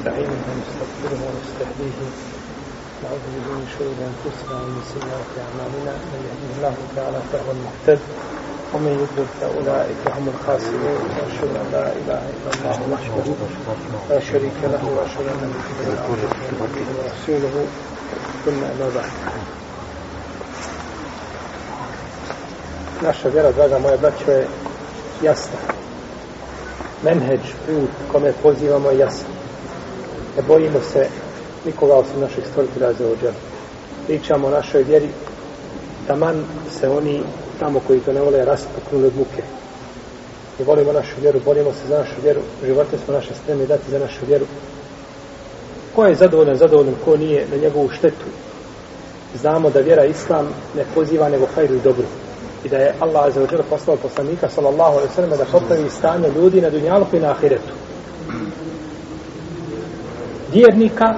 ونستعينه ونستغفره ونستهديه. نعوذ به من شرور أنفسنا ومن سيئات أعمالنا. من يهده الله تعالى فهو المهتد ومن يضلل فأولئك هم الخاسرون. وأشهد أن لا إله إلا الله وحده لا شريك له وأشهد أن محمدا ورسوله. ثم أما بعد. Naša vjera, draga moja braćo, je jasna. Menheđ, put kome pozivamo je jasan. Ne bojimo se nikoga osim naših stvoritelja za ođer. Pričamo o našoj vjeri, taman se oni tamo koji to ne vole raspuknuli od muke. Mi volimo našu vjeru, borimo se za našu vjeru, živote smo naše spremni dati za našu vjeru. Ko je zadovoljan, zadovoljan, ko nije na njegovu štetu. Znamo da vjera Islam ne poziva nego hajru i dobru i da je Allah za poslao poslanika sallallahu alejhi ve sellem da popravi stanje ljudi na dunjaluku i na ahiretu. Vjernika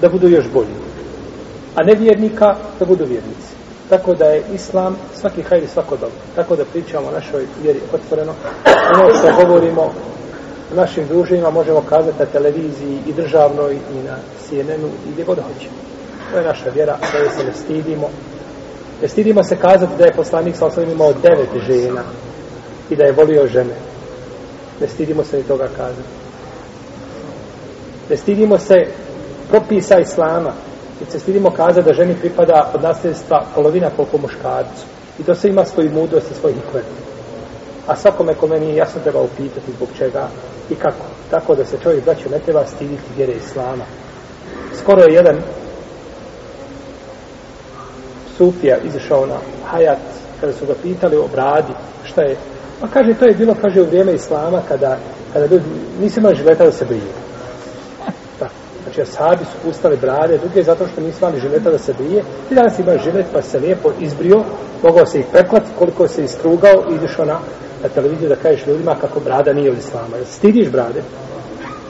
da budu još bolji, a nevjernika da budu vjernici. Tako da je islam svaki hajr i svako dobro. Tako da pričamo o našoj vjeri otvoreno. Ono što govorimo u našim druženjima možemo kazati na televiziji i državnoj i na CNN-u i gdje god hoćemo. To je naša vjera, da se ne stidimo, Ne stidimo se kazati da je poslanik sa osnovim imao devet žena i da je volio žene. Ne stidimo se ni toga kazati. Ne stidimo se propisa islama. I se stidimo kazati da ženi pripada od nasljedstva polovina koliko muškarcu. I to se ima svoju mudrost i svoj hikmet. A svakome kome nije jasno treba upitati zbog čega i kako. Tako da se čovjek braću ne treba stiditi vjere islama. Skoro je jedan Sufija izašao na Hayat kada su ga pitali o bradi, šta je? Pa kaže, to je bilo, kaže, u vrijeme Islama kada, kada ljudi nisu imali žileta da se briju. Znači, asabi su pustali brade, duge zato što nisu imali žileta da se brije. Ti danas imaš žilet pa se lijepo izbrio, mogao se ih preklati koliko se istrugao i izašao na, na televiziju da kažeš ljudima kako brada nije od Islama. Jel stidiš brade?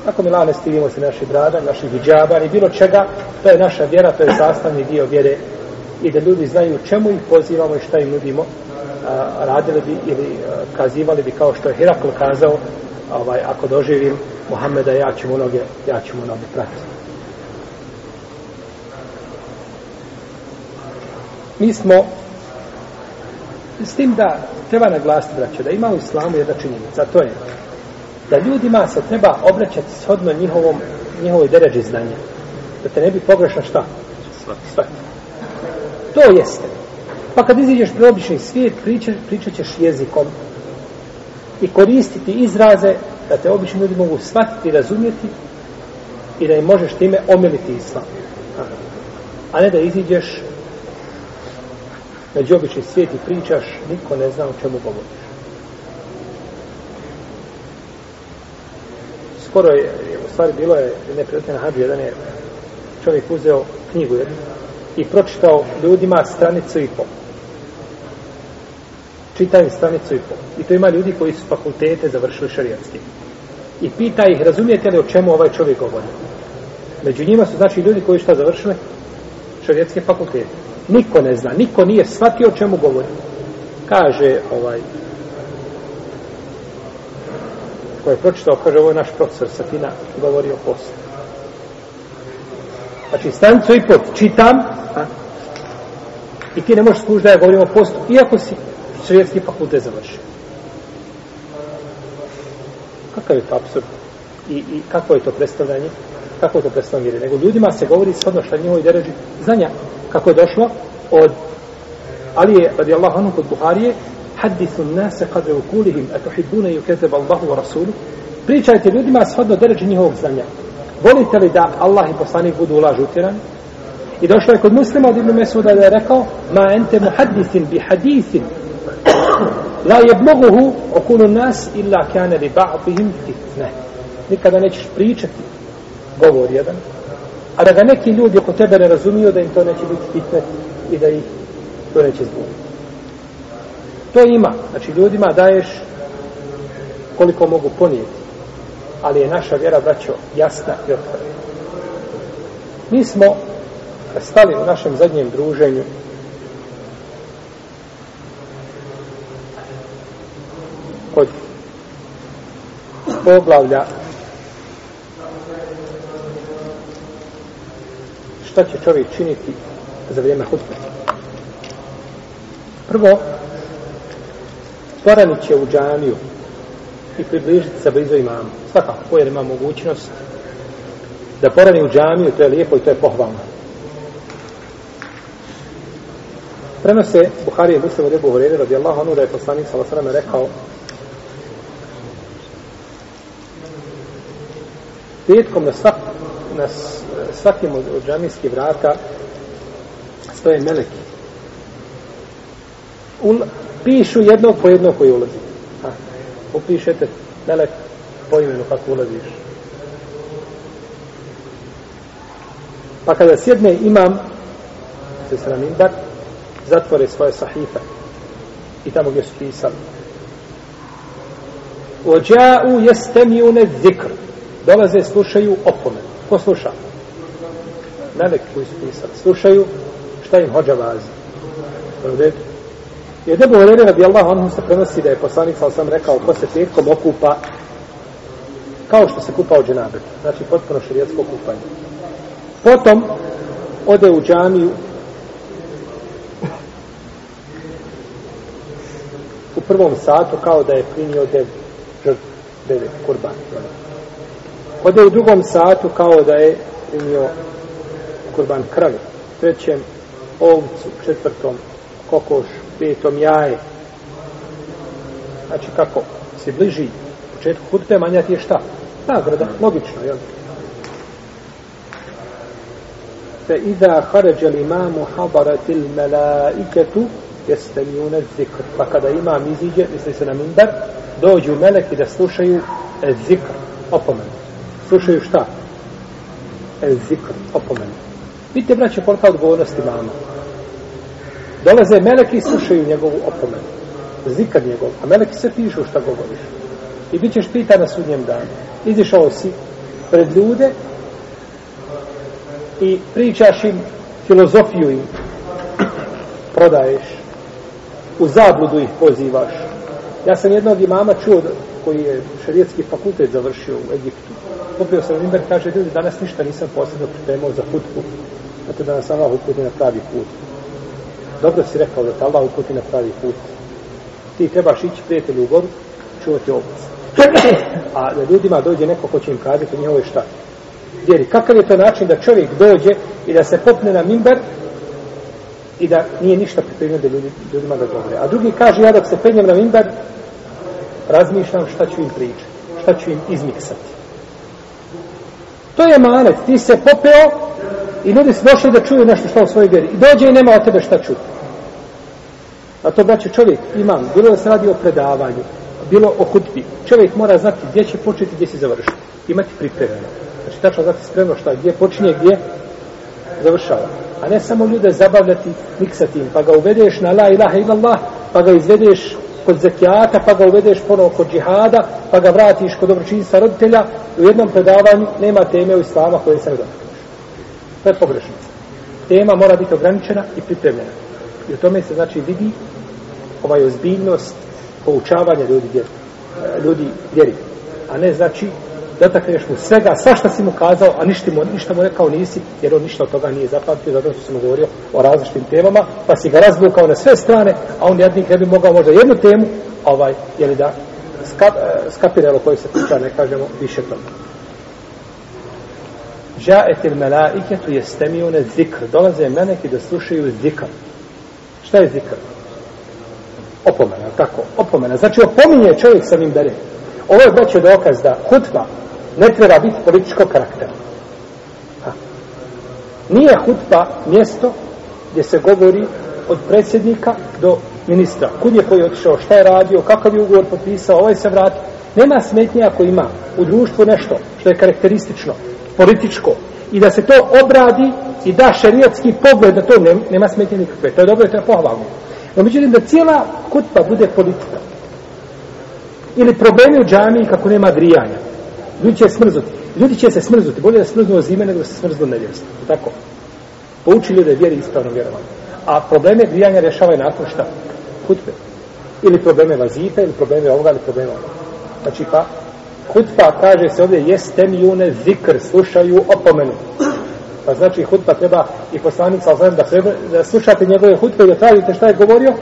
Ako mi lane stidimo se naših brada, naših hijjaba, ni bilo čega, to je naša vjera, to je sastavni dio vjere i da ljudi znaju čemu ih pozivamo i šta im nudimo, a, radili bi ili a, kazivali bi kao što je Herakl kazao, ovaj, ako doživim Muhammeda, ja ću mu noge, ja ću mu noge pratiti. Mi smo s tim da treba naglasiti, braće, da ima u islamu jedna činjenica, to je da ljudima se treba obraćati shodno njihovom, njihovoj deređi znanja. Da te ne bi pogrešno šta? Svaki. To jeste. Pa kad iziđeš pri obični svijet, pričat, pričat ćeš jezikom i koristiti izraze da te obični ljudi mogu shvatiti i razumjeti i da im možeš time omiliti islam. A ne da iziđeš među obični svijet i pričaš, niko ne zna o čemu govoriš. Skoro je, u stvari bilo je neprijatno na hađu, jedan je čovjek uzeo knjigu jednu, i pročitao ljudima stranicu i pol. Čitaju stranicu i pol. I to ima ljudi koji su fakultete završili šarijatski. I pita ih, razumijete li o čemu ovaj čovjek govori? Među njima su znači ljudi koji šta završili? Šarijatske fakultete. Niko ne zna, niko nije shvatio o čemu govori. Kaže ovaj ko je pročitao, kaže ovo je naš profesor Satina govori o poslu. Znači, stanicu i pot čitam, a? i ti ne možeš skući da ja govorim o postu, iako si šrijetski fakultet završio. Kakav je to absurd? I, I kako je to predstavljanje? Kako je to vjere, Nego ljudima se govori shodno šta njihovi deređi znanja. Kako je došlo od Ali je, anhu kod Buharije, hadithu nase kadre u kulihim, a i ukezeb Allahu wa Rasulu, pričajte ljudima shodno deređi njihovog znanja. Volite li da Allah i poslanik budu ulaž utjerani? I došlo je kod muslima od Ibn Mesuda da je rekao ma ente muhadithin bi hadithin la jebloguhu okulu nas illa kane li ba'dihim fitne. Nikada nećeš pričati govor jedan, a da ga neki ljudi oko tebe ne razumiju da im to neće biti fitne i da ih to neće zbuniti. To ima. Znači ljudima daješ koliko mogu ponijeti ali je naša vjera, braćo, jasna i otvorena. Mi smo stali u našem zadnjem druženju kod poglavlja šta će čovjek činiti za vrijeme hutbe. Prvo, poranit će u džamiju i približiti se blizu imama. Svakako, pojer ima mogućnost da porani u džamiju, to je lijepo i to je pohvalno. Prenose Buhari i Muslim od Ebu Horeire radijallahu anhu da je poslanik sallallahu alejhi ve rekao petkom na svak, na svakim od, od džamijskih vrata stoje meleki. Ul, pišu jednog po jednog koji ulazi. Ha, upišete melek po imenu kako ulaziš. Pa kada sjedne imam, se se na minbar, zatvore svoje sahife i tamo gdje su pisali. Ođa'u jestemijune zikr. Dolaze, slušaju opomenu. Ko sluša? Melek koji su pisali. Slušaju šta im hođa vazi. I od Ebu Horeire radi Allah, on se prenosi da je poslanik, sam sam rekao, ko se petkom okupa kao što se kupa u dženabetu. Znači, potpuno širijetsko kupanje. Potom ode u džamiju u prvom satu kao da je primio dev, devet kurban. Ode u drugom satu kao da je primio kurban kravi, Trećem ovcu, četvrtom kokoš, petom jaje. Znači kako se bliži početku hutbe, manja ti je šta? Nagrada, logično, jel? Fe iza haređe li imamu habaratil melaiketu jeste mi zikr. Pa kada imam iziđe, misli se na minbar, dođu meleki da slušaju zikr, opomenu. Slušaju šta? E, zikr, opomenu. Vidite, braće, kolika odgovornosti mama. Dolaze meleki i slušaju njegovu opomenu. Zikr njegov. A meleki se pišu šta govoriš. I bit ćeš pita na sudnjem danu. Izišao si pred ljude i pričaš im filozofiju im prodaješ u zabludu ih pozivaš ja sam jednog imama čuo koji je šarijetski fakultet završio u Egiptu popio sam Limber kaže ljudi danas ništa nisam posebno pripremao za hutbu zato da nas Allah uputi na pravi put dobro si rekao da te Allah uputi na pravi put ti trebaš ići prijatelju u goru čuvati obac. a da ljudima dođe neko ko će im kazati njihove šta vjeri. Kakav je to način da čovjek dođe i da se popne na mimber i da nije ništa pripremio da ljudi, ljudima da govore. A drugi kaže, ja dok se penjem na mimber, razmišljam šta ću im pričati, šta ću im izmiksati. To je manet, ti se popeo i ljudi su došli da čuju nešto što u svojoj vjeri. I dođe i nema od tebe šta čuti. A to braće čovjek imam, bilo da se radi o predavanju, bilo o hutbi. Čovjek mora znati gdje će početi, gdje će završiti. Imati pripremljeno. Znači, tačno znati spremno šta, gdje počinje, gdje završava. A ne samo ljude zabavljati, miksati im, pa ga uvedeš na la ilaha illallah, pa ga izvedeš kod zekijata, pa ga uvedeš ponovo kod džihada, pa ga vratiš kod dobročinstva roditelja, u jednom predavanju nema teme u islama koje se ne dotakneš. To je pogrešno. Tema mora biti ograničena i pripremljena. I u tome se znači vidi ovaj ozbiljnost poučavanja ljudi, ljudi vjeri. A ne znači dotakneš mu svega, sva šta si mu kazao, a ništa mu, ništa mu rekao nisi, jer on ništa od toga nije zapamtio, zato što sam govorio o različitim temama, pa si ga razvukao na sve strane, a on jednik ne bi mogao možda jednu temu, ovaj, jeli da, skap, skapirelo koje se priča, ne kažemo, više toga. Žaetil melaike tu stemijone zikr. Dolaze meneki da slušaju zikr. Šta je zikr? Opomena, tako? Opomena. Znači, opominje čovjek sa njim bere. Ovo je braćo dokaz da hutba ne treba biti političkog karaktera. Ha. Nije hutba mjesto gdje se govori od predsjednika do ministra. Kud je koji otišao, šta je radio, kakav je ugovor potpisao, ovaj se vrati. Nema smetnje ako ima u društvu nešto što je karakteristično, političko, i da se to obradi i da šerijetski pogled da to nema, smetnje nikakve. To je dobro to je pohvalno. No, međutim, da cijela hutba bude politika. Ili problemi u džamiji kako nema grijanja. Ljudi će smrzuti. Ljudi će se smrzuti. Bolje da smrznu zime nego da se smrznu nevjerstvo. Tako. Pouči ljude vjeri ispravno vjerovanje. A probleme grijanja rješavaju nakon šta? Hutbe. Ili probleme vazife, ili probleme ovoga, ili probleme ovoga. Znači pa, hutba kaže se ovdje, jeste mi zikr, slušaju opomenu. Pa znači hutba treba i poslanica Alzheimer da, sve, da slušate njegove hutbe i da tražite šta je govorio,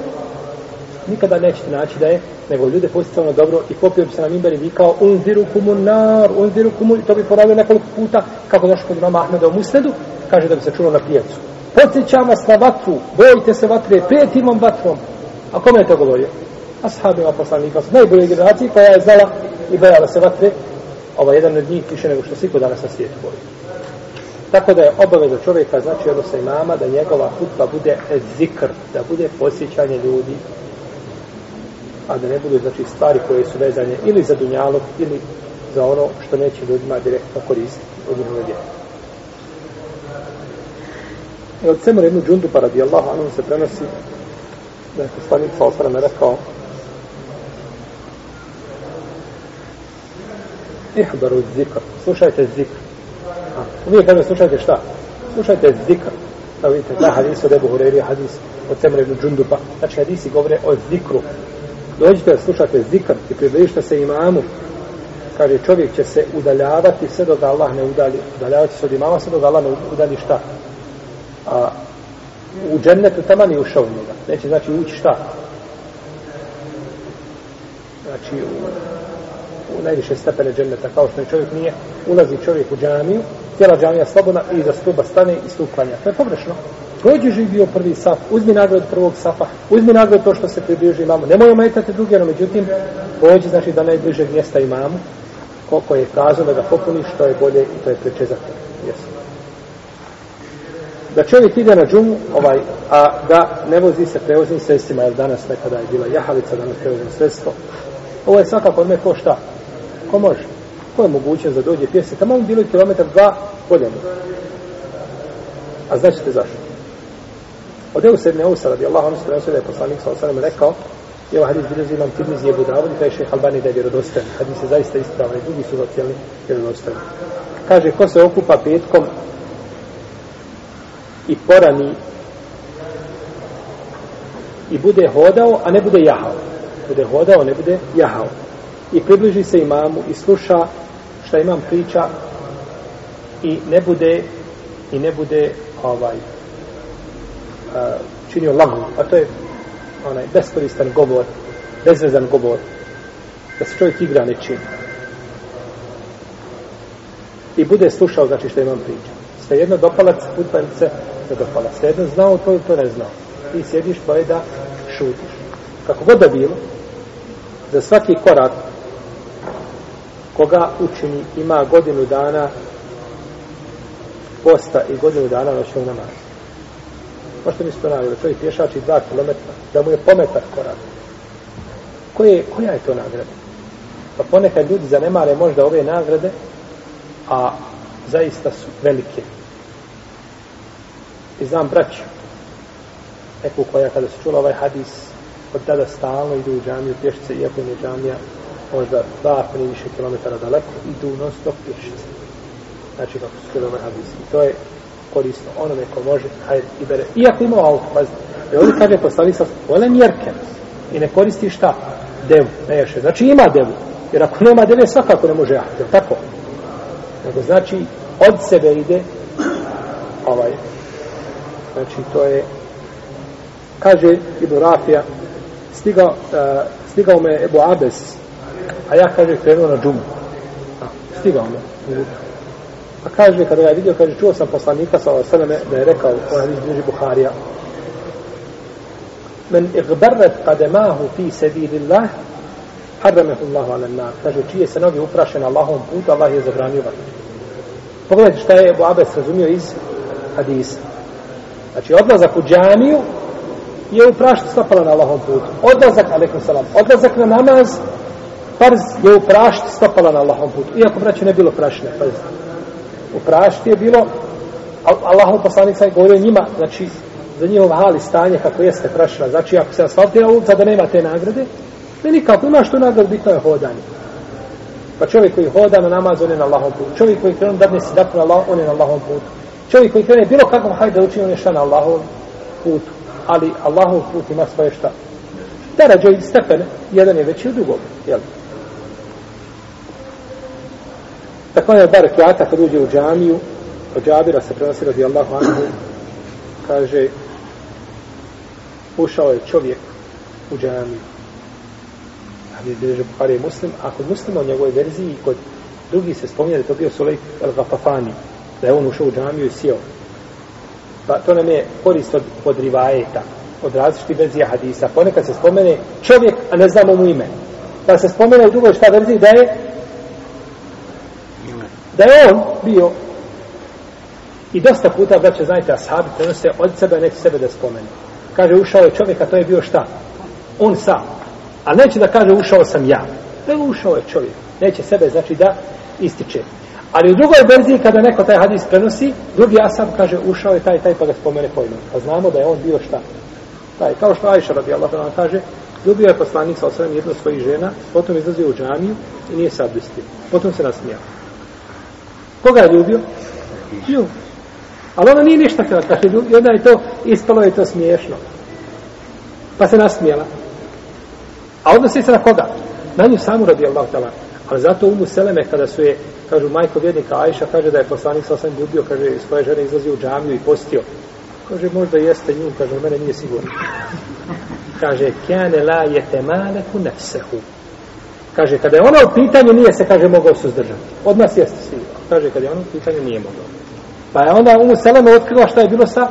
nikada nećete naći da je, nego ljude na dobro i popio bi se na mimber i vikao unziru kumun nar, unziru kumun, i to bi poravio nekoliko puta, kako došlo kod imama Ahmeda u Musnedu, kaže da bi se čulo na pijacu. Podsjećam vas na vatru, bojite se vatre, petimom vatrom. A kome je to govorio? Ashabima poslanika, najbolje generacije koja je znala i bojala se vatre, ovaj jedan od njih više nego što svi danas na svijetu boji. Tako da je obaveza čovjeka, znači odnosno imama, da njegova hutba bude zikr, da bude posjećanje ljudi, a da ne budu znači stvari koje su vezane ili za dunjalog ili za ono što neće ljudima direktno koristiti od njihove djela. I od Semur jednu džundu pa radi Allah, ono se prenosi da je poslanik sa osvrame rekao ihbaru zikr, slušajte zikr. Uvijek kada slušajte šta? Slušajte zikr. Da vidite, da hadis od Ebu Hureyri, hadis od Semur jednu džundu pa. Znači hadisi govore o zikru, dođite da slušate zikr i približite se imamu. Kaže čovjek će se udaljavati sve dok Allah ne udali udaljavati se od imama sve dok Allah ne udali šta? A u džennetu tamo nije ušao u njega. Neće znači ući šta? Znači u, u najviše stepene dženneta. Kao što čovjek nije ulazi čovjek u džamiju cijela džamija slobodna i za stuba stane i stupanja to je pogrešno. Prođi živio prvi saf, uzmi nagradu prvog safa, uzmi nagradu to što se približi imamu. Nemoj ometati drugi, no međutim, prođi znači da najbližeg mjesta imamu, koliko je prazno da ga popuni, što je bolje i to je preče za to. Jesu. Da čovjek ide na džumu, ovaj, a da ne vozi se prevoznim sredstvima, jer danas nekada je bila jahalica, danas prevozim sredstvo. Ovo je svakako od me ko šta? Ko može? Ko je moguće da dođe pjese? Tamo bilo je kilometar dva, bolje A znaćete zašto? Od Eus ibn Eusa radi Allah, ono se prenosio da je poslanik sa osanem rekao, i ovaj hadis bilježi imam Tirmizi je Budavod i kaže Albani da je vjerodostan. Hadis je zaista ispravan i drugi su zacijeli vjerodostan. Kaže, ko se okupa petkom i porani i bude hodao, a ne bude jahao. Bude hodao, a ne bude jahao. I približi se imamu i sluša šta imam priča i ne bude i ne bude ovaj činio lagu, a to je onaj beskoristan govor, bezvezan govor, da se čovjek igra nečim. I bude slušao, znači što imam priča. Sve jedno dopalac, putpanice, ne dopala. Sve jedno znao to to ne znao. Ti sjediš, pa je da šutiš. Kako god da bilo, za svaki korak koga učini ima godinu dana posta i godinu dana noćnog namaza. Možete mi se to da čovjek pješači dva kilometra, da mu je pometak korak. Koje, koja je to nagrada? Pa ponekad ljudi zanemare možda ove nagrade, a zaista su velike. I znam braću, neku koja kada su čula ovaj hadis, od tada stalno idu u džamiju pješice, iako je džamija možda dva, tri više kilometara daleko, idu non stop pješice. Znači kako su čuli ovaj hadis. I to je korisno onome ko može, hajde i bere. Iako ima auto, pazite. I ovdje kaže postavi sa volem jerken I ne koristi šta? Devu, ne ješe. Znači ima devu. Jer ako nema deve, svakako ne može jahati. Tako? Nego znači, od sebe ide ovaj. Znači, to je kaže Ibn Rafija stigao, uh, stigao me Ebu Abes a ja kaže krenuo na džumu stigao me Pa kaže, kada je vidio, kaže, čuo sam poslanika sa ova sveme, da je rekao, ona je bliži Buharija, men igbarret kademahu fi sebilillah, harramehu Allahu ala nar. Kaže, čije se noge uprašene Allahom putu, Allah je zabranio vatru. Pogledajte šta je Ebu Abes razumio iz hadisa. Znači, odlazak u džamiju je uprašiti stopala na Allahom putu. Odlazak, alaikum salam, odlazak na namaz, farz je uprašiti stopala na Allahom putu. Iako, braće, ne bilo prašne, pazite uprašiti je bilo Allahov poslanik sad govorio njima znači za njihov hali stanje kako jeste prašina. znači ako se asfaltira ulica da nema te nagrade ne nikako ima što nagrad bitno je hodanje. Pa čovjek koji hoda na namaz on je na Allahom putu. Čovjek koji krenu dadne si dakle na Allah on je na Allahom putu. Čovjek koji krene bilo kakvom hajde da učini on je šta na Allahom putu. Ali Allahov put ima svoje šta? Da rađe i stepene jedan je veći od drugog jel' Da je dva rekiata kad uđe u džamiju, od Džabira se prenosi radi Allahu anhu, kaže, ušao je čovjek u džamiju. Ali je Bukhari je muslim, a kod muslima u njegovoj verziji i kod drugi se spominje da to bio Sulej al-Gafafani, da je on ušao u džamiju i sjeo. Pa to nam je korist od, od rivajeta, od različitih verzija hadisa. Ponekad se spomene čovjek, a ne znamo mu ime. Pa se spomene u drugoj šta verziji da je da je on bio i dosta puta, braće, znajte, ashabi prenose od sebe, neće sebe da spomene. Kaže, ušao je čovjek, a to je bio šta? On sam. A neće da kaže, ušao sam ja. Nego ušao je čovjek. Neće sebe, znači, da ističe. Ali u drugoj verziji, kada neko taj hadis prenosi, drugi asab kaže, ušao je taj, taj, pa ga spomene pojma. Pa znamo da je on bio šta? Taj, kao što Ajša radi Allah kaže, ljubio je poslanik sa osvijem jednu svojih žena, potom izlazio u džamiju i nije sad abdestio. Potom se nasmijao. Koga je ljubio? Nju. Ali ona nije ništa htjela kaže ljubio, i onda je to ispalo je to smiješno. Pa se nasmijela. A odnosi se na koga? Na nju samu radi Allah tala. Ali zato umu Seleme, kada su je, kažu, majko vjednika Ajša, kaže da je poslanik sa osvijem ljubio, kaže, svoje žene izlazio u džamiju i postio. Kaže, možda jeste nju, kaže, mene nije sigurno. Kaže, kjane la je temaleku nefsehu. Kaže, kada je ona u pitanju, nije se, kaže, mogao suzdržati. Od nas jeste svi. Kaže, kad je ono u pitanju, nije mogao. Pa je onda Umu Seleme otkrila šta je bilo sa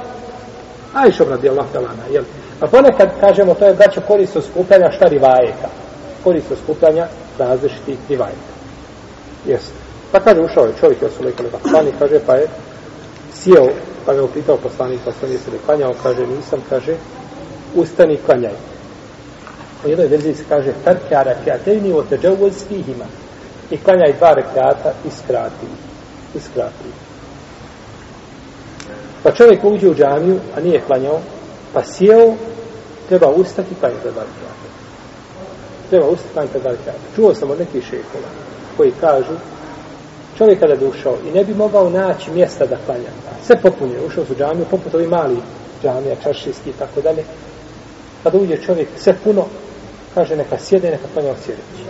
Ajšom radi Allah talana, jel? Pa ponekad, kažemo, to je braćo korist od skupljanja šta rivajeta. Korist od skupljanja različitih rivajeta. Jeste. Pa kaže, ušao je čovjek, jel su lekali vakani, kaže, pa je sjeo, pa me upitao poslanik, pa sam je se klanjao, kaže, nisam, kaže, ustani klanjaj. U jednoj verziji se kaže, tarke arakijatejni o teđevoz fihima. I klanjaj dva rekata i skrati. I skrati. Pa čovjek uđe u džamiju, a nije klanjao, pa sjeo, treba ustati pa je dva kjata. Treba ustati pa je dva kjata. Čuo sam od nekih šekova koji kažu, čovjek kada bi ušao i ne bi mogao naći mjesta da klanja. Sve popunje, ušao su u džamiju, poput ovi mali džamija, čaršijski i tako dalje. Kada uđe čovjek, sve puno, kaže neka sjede, neka klanja sjedeći.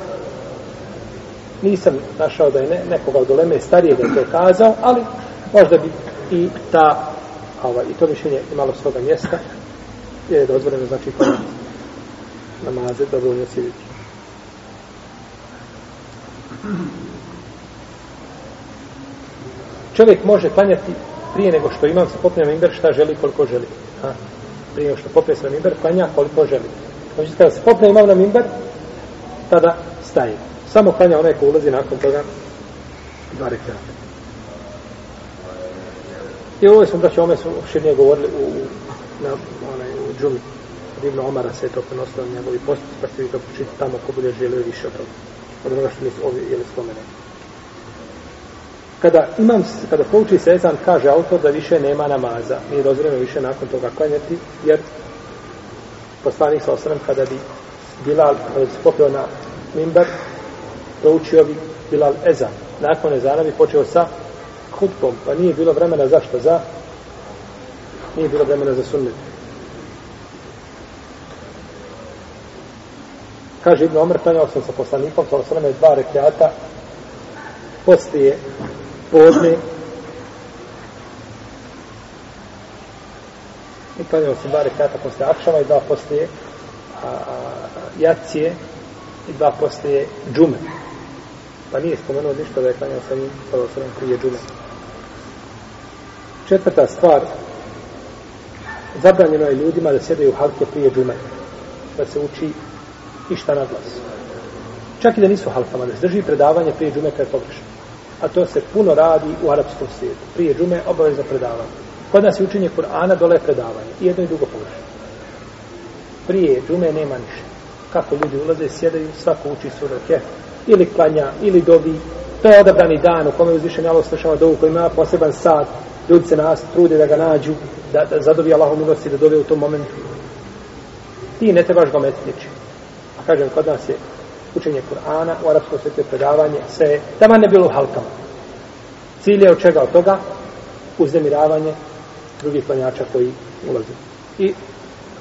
Nisam našao da je ne, nekoga od oleme starije da je to kazao, ali možda bi i ta, ovaj, i to mišljenje imalo svoga mjesta, jer je dozvoljeno, znači, kod namaze, dobro ne sjedeći. Čovjek može klanjati prije nego što imam se popne na imber šta želi koliko želi. Ha? Prije nego što popne se na imber, klanja koliko želi. Znači, kada se popne imam na imber, tada staje. Samo klanja onaj ko ulazi nakon toga dva rekata. I ovo smo, braći, ome su širnije govorili u, na, onaj, u džumi. Divno Omara se je to prenosilo na njegovi postup, pa ste vi to počiti tamo ko bude želio više od toga. Od onoga što mi su ovi ili spomenuli. Kada imam, kada pouči se ezan, kaže autor da više nema namaza. Mi dozvoljeno više nakon toga klanjati, jer poslanik sa osram kada bi Bilal, kada bi se popio na mimbar, proučio bi Bilal ezan. Nakon ezana bi počeo sa hutbom, pa nije bilo vremena zašto? Za? Nije bilo vremena za sunnet. Kaže Ibn Omer, klanjao sam sa poslanikom, sa osrem dva rekiata, poslije podne i klanjao sam dva rekata poslije akšama i dva poslije a, a, jacije i dva poslije džume pa nije spomenuo ništa da je klanjao sa njim sada sam prije džume četvrta stvar zabranjeno je ljudima da sjedaju halke prije džume da se uči išta na glas čak i da nisu halkama da se drži predavanje prije džume kada je pogrešno a to se puno radi u arapskom svijetu. Prije džume obavezno predavanje. Kod nas je učenje Kur'ana, dole je predavanje. I jedno i drugo pogrešno. Prije džume nema ništa. Kako ljudi ulaze, sjedaju, svako uči sura kef, ili klanja, ili dobi. To je odabrani dan u kome uzvišen Allah slušava dovu koji ima poseban sat. Ljudi se nas trude da ga nađu, da, da zadovi Allahom milosti, da dove u tom momentu. Ti ne trebaš ga metiti A kažem, kod nas je učenje Kur'ana, u arapskom svijetu predavanje, sve, tamo ne bilo halkama. Cilj je od čega od toga? Uznemiravanje drugih klanjača koji ulaze. I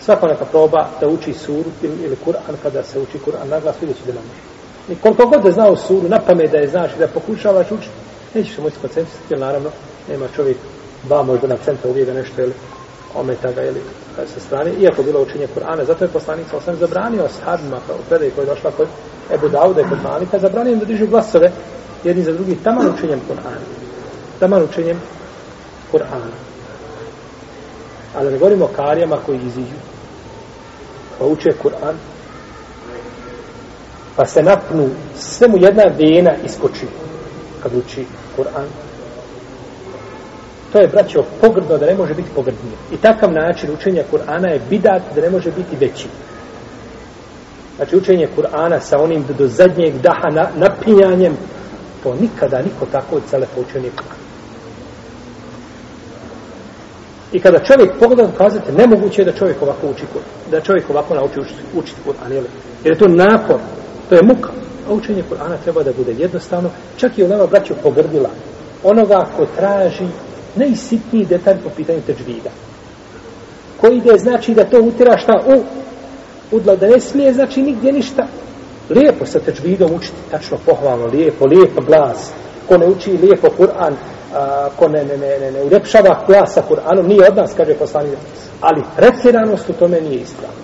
svako neka proba da uči suru ili, ili Kur'an, kada se uči Kur'an na glas, vidjet će da ne može. I koliko god da znao suru, na pamet da je znaš i da pokušavaš učiti, nećeš se moći skoncentrisati, jer naravno nema čovjek dva možda na centa uvijek da nešto ili ometa ga ili sa strane, iako bilo učenje Kur'ana, zato je poslanik sa osam zabranio sahabima kao u predaj koja je došla kod Ebu Dauda i kod Malika, zabranio im da dižu glasove jedni za drugi, taman učenjem Kur'ana. Taman učenjem Kur'ana. Ali ne govorimo o karijama koji iziđu, pa uče Kur'an, pa se napnu, sve mu jedna vena iskoči kad uči Kur'an. To je, braćo, pogrdno da ne može biti pogrdnije. I takav način učenja Kur'ana je bidat da ne može biti veći. Znači, učenje Kur'ana sa onim do zadnjeg daha na, napinjanjem, to nikada niko tako od cele učenje I kada čovjek pogleda, kazate, nemoguće je da čovjek ovako uči Kur'an, da čovjek ovako nauči učiti, učiti Kur'an, jel? Jer je to napor, to je muka. A učenje Kur'ana treba da bude jednostavno, čak i ulema braću pogrdila onoga ko traži najsitniji detalj po pitanju teđvida. Koji ide znači da to utira šta u udla, da ne smije znači nigdje ništa. Lijepo sa teđvidom učiti, tačno pohvalno, lijepo, lijepo glas. Ko ne uči lijepo Kur'an, ko ne, ne, ne, ne, ne uljepšava glas sa Kur'anom, nije od nas, kaže poslanik. Ali pretjeranost u tome nije ispravna.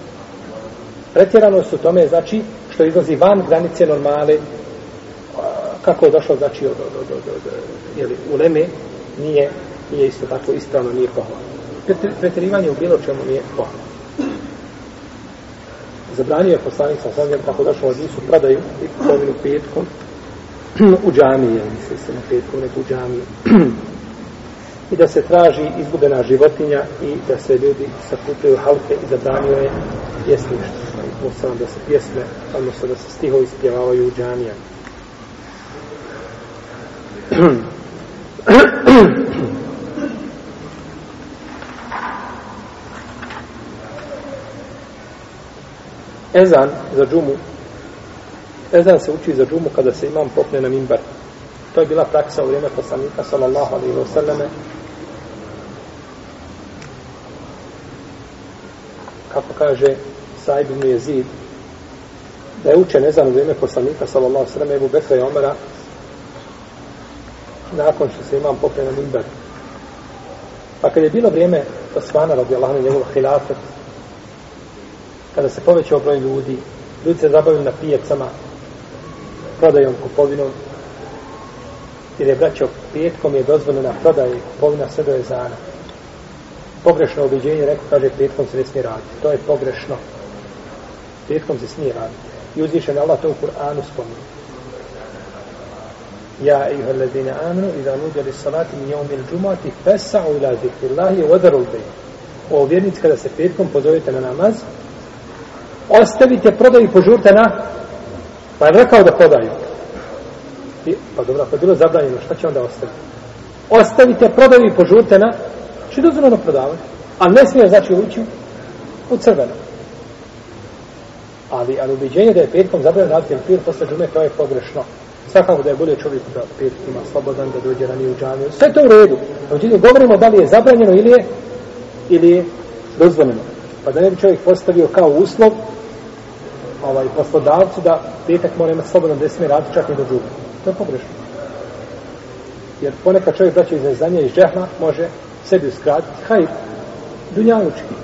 Pretjeranost u tome znači što izlazi van granice normale, kako je došlo, znači, od, od, od, od, od jeli, u Leme, nije, nije isto tako ispravno, nije pohvalno. Pretjerivanje u bilo čemu nije pohvalno. Zabranio je poslanik sa sadnjem, kako došlo od Isu, prodaju i kupovinu petkom u džamiji, misli se na petkom, nego u džamiji. I da se traži izgubena životinja i da se ljudi sakupljaju halke i zabranio je jesništvo Musam da se pjesme, odnosno da se stihovi ispjevavaju u džamijama. Ezan za džumu Ezan se uči za džumu kada se imam popne na mimbar. To je bila praksa u vrijeme poslanika sallallahu alaihi wa sallame kako kaže Saib ibn Jezid da je učen ezan u vrijeme poslanika sallallahu sallam Ebu Bekra i Omara nakon što se imam popre na mimbar. Pa kad je bilo vrijeme Osmana, radi Allah, i njegov hilafet kada se povećao broj ljudi ljudi se zabavili na pijacama, prodajom kupovinom jer je braćo petkom je dozvoljena prodaja i kupovina sve do jezana pogrešno obiđenje rekao kaže petkom se ne smije raditi. To je pogrešno petkom se smije raditi. I uzvišen Allah to u Kur'anu spominje. Ja, ejuha allazine amanu, idha nuđa li salati mi jevmi il džumati, fesa'u ila zikrillahi vodaru u. O vjernici, kada se petkom pozovete na namaz, ostavite prodaju i požurte na, pa je rekao da prodaju. I, pa dobro, ako je bilo zabranjeno, šta će onda ostaviti? Ostavite prodaju i požurte na, što je dozvoljeno prodavati? A ne smije znači ući u crveno. Ali, ali ubiđenje da je petkom zabranjeno raditi pir posle džume, to je pogrešno. Svakako da je bolje čovjek da petkom ima slobodan, da dođe ranije u džamiju. Sve to u redu. Međutim, govorimo da li je zabranjeno ili je, ili je dozvoljeno. Pa da ne bi čovjek postavio kao uslov ovaj, poslodavcu da petak mora imati slobodan da smije raditi čak i do džume. To je pogrešno. Jer ponekad čovjek braća iz neznanja iz džehma može sebi uskratiti. Hajde, dunjavučki.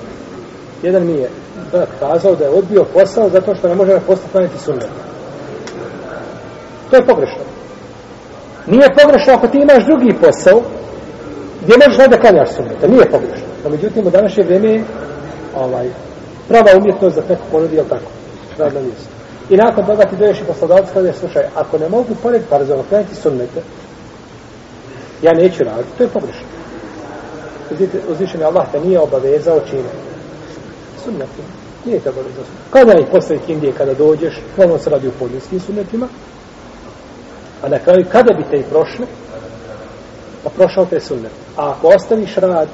Jedan mi je brat kazao da je odbio posao zato što ne može na posao klanjati sunnet. To je pogrešno. Nije pogrešno ako ti imaš drugi posao gdje možeš da klanjaš sunnet. Nije pogrešno. No, međutim, u današnje vrijeme ovaj, prava umjetnost za neko ponudi, je tako? Radno mjesto. I nakon toga ti doješ i poslodavac kada je, slušaj, ako ne mogu pored parzova klanjati sunnete, ja neću raditi, to je pogrešno. Uzvišen je Allah te nije obavezao čine sunnetima. Nije to obavezno. Kada ih posle kindije, kada dođeš, ono se radi u podnijskim sunetima, a na kraju kada bi te i prošli, pa prošao te sunnet. A ako ostaviš rad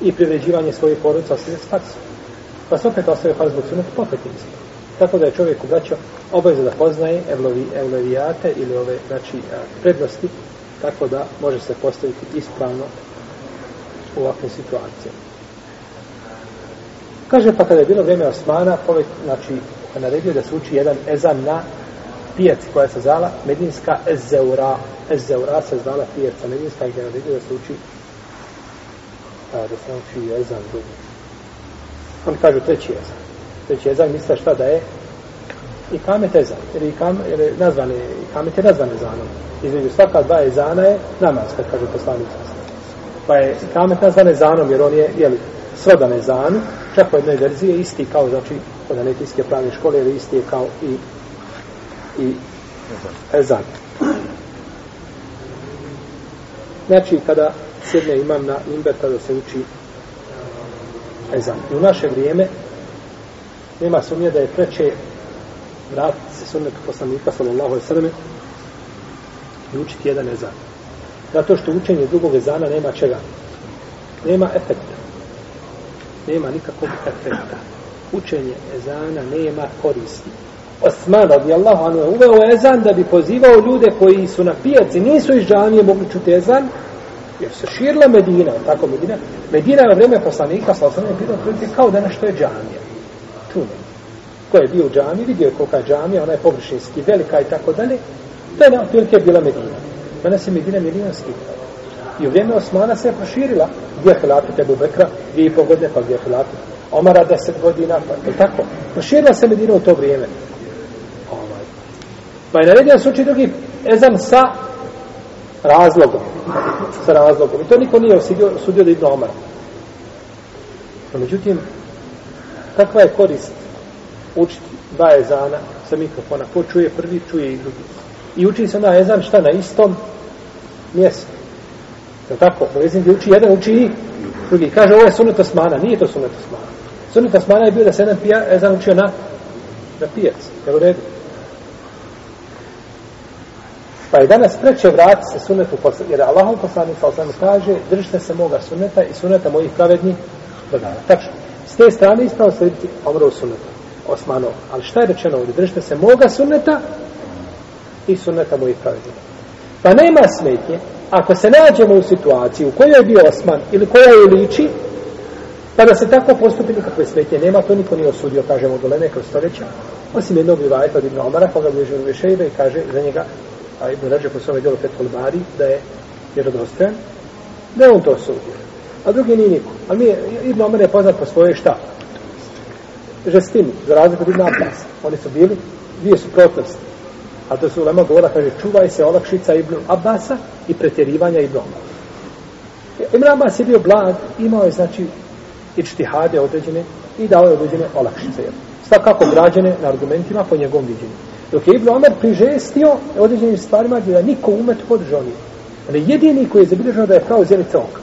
i privređivanje svoje porodice, ostaviš faksu. Pa se opet ostavio farz zbog sunneta, popet isto. Tako da je čovjek ubraćao obaveza da poznaje evlovi, evlovijate ili ove znači, prednosti, tako da može se postaviti ispravno u ovakvim situacijama. Kaže, pa kada je bilo vrijeme Osmana, povek, znači, naredio da se uči jedan ezan na pijaci koja se zvala Medinska Ezeura. Ezeura se zvala pijaca Medinska i je naredio da se uči A, da se uči ezan drugi. On kažu treći ezan. Treći ezan misle šta da je i kamet ezan. Jer, kam, jer je nazvan je, i kamet je nazvan ezanom. Između svaka dva ezana je namaz, kad kaže poslanik. Pa je kamet nazvan ezanom, jer on je, jeli, srodan ezanu, čak u jednoj verziji je isti kao, znači, kod anetijske pravne škole, jer isti je kao i, i ezan. Znači, kada sjedne imam na imber, tada se uči ezan. I u naše vrijeme nema sumnje da je preče vratiti se sunnetu poslanika sallallahu alaihi sallam i učiti jedan ezan. Zato što učenje drugog ezana nema čega. Nema efekta. Nema nikakvog efekta. Učenje ezana nema koristi. Osman radijallahu anhu je uveo ezan da bi pozivao ljude koji su na pijaci, nisu iz džanije mogli čuti ezan, jer se širila Medina, tako Medina. Medina je vreme poslanika, sa osnovne pitao, kao da što je džanija. Tu ne. Ko je bio u džaniji, vidio je kolika je džanija, ona je površinski velika i tako dalje. To je na otprilike bila Medina. Danas je Medina medinanski. I u vrijeme Osmana se je proširila. Gdje je Hilatu Tebu Bekra, dvije i pol godine, pa gdje je Omara deset godina, pa je tako. Proširila se Medina u to vrijeme. Ovaj. Pa je naredio se uči drugi ezan sa razlogom. Sa razlogom. I to niko nije osudio, osudio da Ibn Omar. No, međutim, kakva je korist učiti dva ezana sa mikrofona? Ko čuje prvi, čuje i drugi. I uči se na ezan šta na istom mjestu. Je tako? Muezin uči jedan, uči i drugi. Kaže, ovo je sunet osmana. Nije to sunet osmana. Sunet osmana je bio da se jedan pija, eh, ezan učio na, na pijac. Evo redu. Pa je danas preće vrati se sunetu posle, jer Allahom poslanik sa osam kaže, držite se moga suneta i suneta mojih pravednih dodana. Tačno. S te strane ispravo slediti Omrov suneta, Osmanov. Ali šta je rečeno ovdje? Držite se moga suneta i suneta mojih pravednih. Pa nema smetnje, ako se nađemo u situaciji u kojoj je bio Osman ili koja je liči, pa da se tako postupi nikakve smetnje. Nema, to niko nije osudio, kažemo, dolene kroz stoljeća. Osim jednog livajta od Ibn Omara, koga bliže u Vešejbe i kaže za njega, a Ibn Rađe po svome djelu Fethul Bari, da je vjerodostojan, da je on to osudio. A drugi nije niko. A mi, Ibn Omar je poznat po svojoj šta? Žestini, za razliku od Ibn Abbas. Oni su bili dvije suprotnosti. A to su ulema govora, kaže, čuvaj se olakšica Ibn Abasa i pretjerivanja Ibn Omara. E, Ibn Abbas je bio blag, imao je, znači, ičtihade određene i dao je određene olakšice. Svakako građene na argumentima po njegovom viđenju. Dok je Ibn Omer prižestio određenim stvarima gdje niko umet podržao nije. On je jedini koji je zabilježeno da je pravo zjelica oka.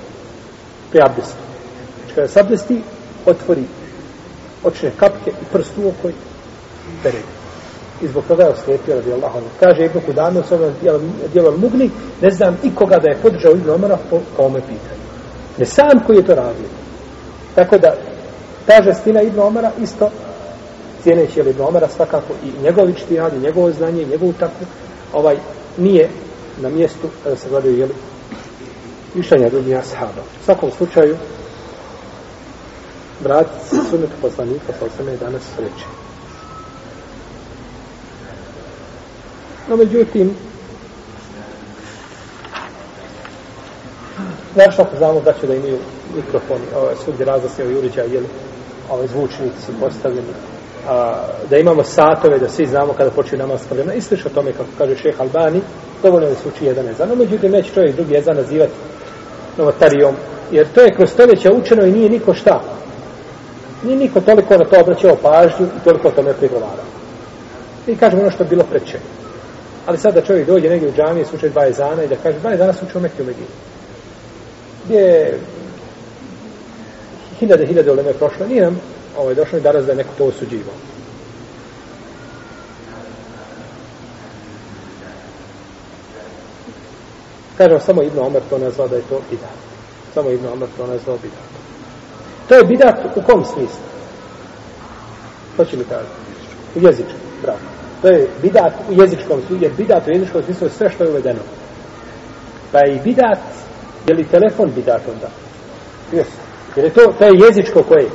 Pri abdestu. Znači kada se abdesti, otvori očne kapke i prst u okoj peredi. I zbog toga je oslijepio radi Allahom. Kaže Ibn Kudame u svojom dijelu Mugni, ne znam ikoga da je podržao Ibn Omara po kome pitanju. Ne sam koji je to radio. Tako da, ta žestina Ibn Omara isto cijeneći Ibn Omara svakako i njegovi čtihad, i njegovo znanje, i njegovu takvu, ovaj, nije na mjestu kada se gledaju, jeli, mišljenja drugih ashaba. U svakom slučaju, vratiti se sunetu poslanika, pa osame je danas sreće. No, međutim, znaš ako znamo da će da imaju mikrofoni, ovaj, svugdje razlasne i uređaj, jeli, ovaj, zvučnici su postavljeni, a, da imamo satove, da svi znamo kada počinje namaska vremena. I sliš o tome, kako kaže šeh Albani, dovoljno je da se uči jedan ezan. No, međutim, neće čovjek drugi ezan nazivati novotarijom, jer to je kroz stoljeća učeno i nije niko šta. Nije niko toliko na to obraćao pažnju i toliko o tome prigovarao. I kažemo ono što je bilo preče. Ali sad da čovjek dođe negdje u džamije, slučaj dva ezana i da kaže, dva ezana su u Mekiju Medinu. Gdje je hiljade, hiljade uleme prošlo, nije nam ovaj, došlo i danas da je neko to osuđivao. Kažem, samo Ibn Omer to nazvao da je to bidat. Samo Ibn Omer to nazvao bidat. To je bidat u kom smislu? To će mi kažati. U jezičku, bravo. To je bidat u jezičkom smislu, jer bidat u jezičkom smislu je sve što je uvedeno. Pa je i bidat, je li telefon bidat onda? Yes. Jer je to, to je jezičko koje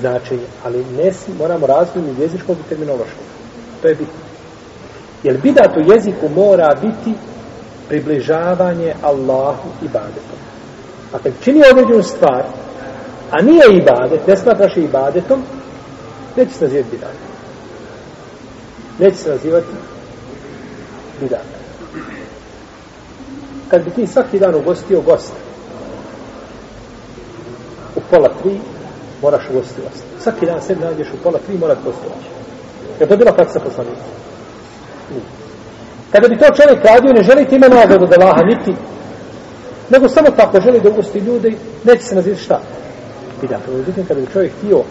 značenje, ali ne moramo razvijeti jezičkog i terminološkog. To je bitno. Jer bidat u jeziku mora biti približavanje Allahu i badetom. A kad čini određenu stvar, a nije ibadet, ne smatraš ibadetom, neće se nazivati bidatom. Neće se nazivati bidat. Kad bi ti svaki dan ugostio gosta, u pola tri, moraš ugostiti gosta. Svaki dan sebi nađeš u pola tri, moraš gostovaći. Je to bila praksa poslanika? Kada bi to čovjek radio, ne želi ti ime nagradu da laha, niti, nego samo tako želi da ugosti ljude, neće se nazivati šta? Bidat. Međutim, kada bi čovjek htio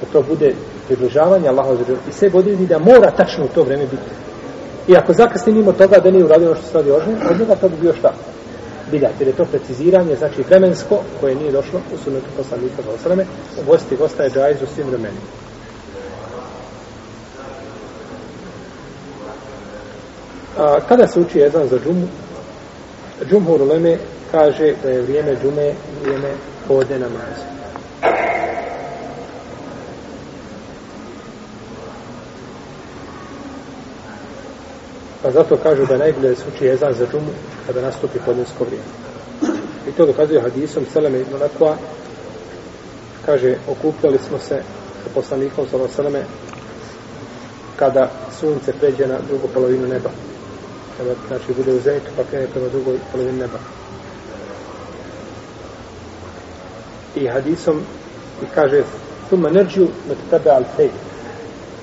da to bude približavanje Allahu za i sve odredi da mora tačno u to vreme biti. I ako zakasni mimo toga da nije uradio ono što se radi od njega, to bi bio šta? Bidat. Jer je to preciziranje, znači vremensko, koje nije došlo u sunetu poslanika za osrame, gosti gosta je džajz u svim vremenima. A, kada se uči jedan za džumu, džumhur uleme kaže da je vrijeme džume vrijeme podne namaza. Pa zato kažu da najbolje da se uči jezan za džumu kada nastupi podnesko vrijeme. I to dokazuje hadisom Seleme ibn Lakva kaže, okupljali smo se sa poslanikom Seleme kada sunce pređe na drugu polovinu neba kada znači bude u zenitu pa krene prema drugoj polovini neba. I hadisom i kaže tuma nerđu na tebe al fej.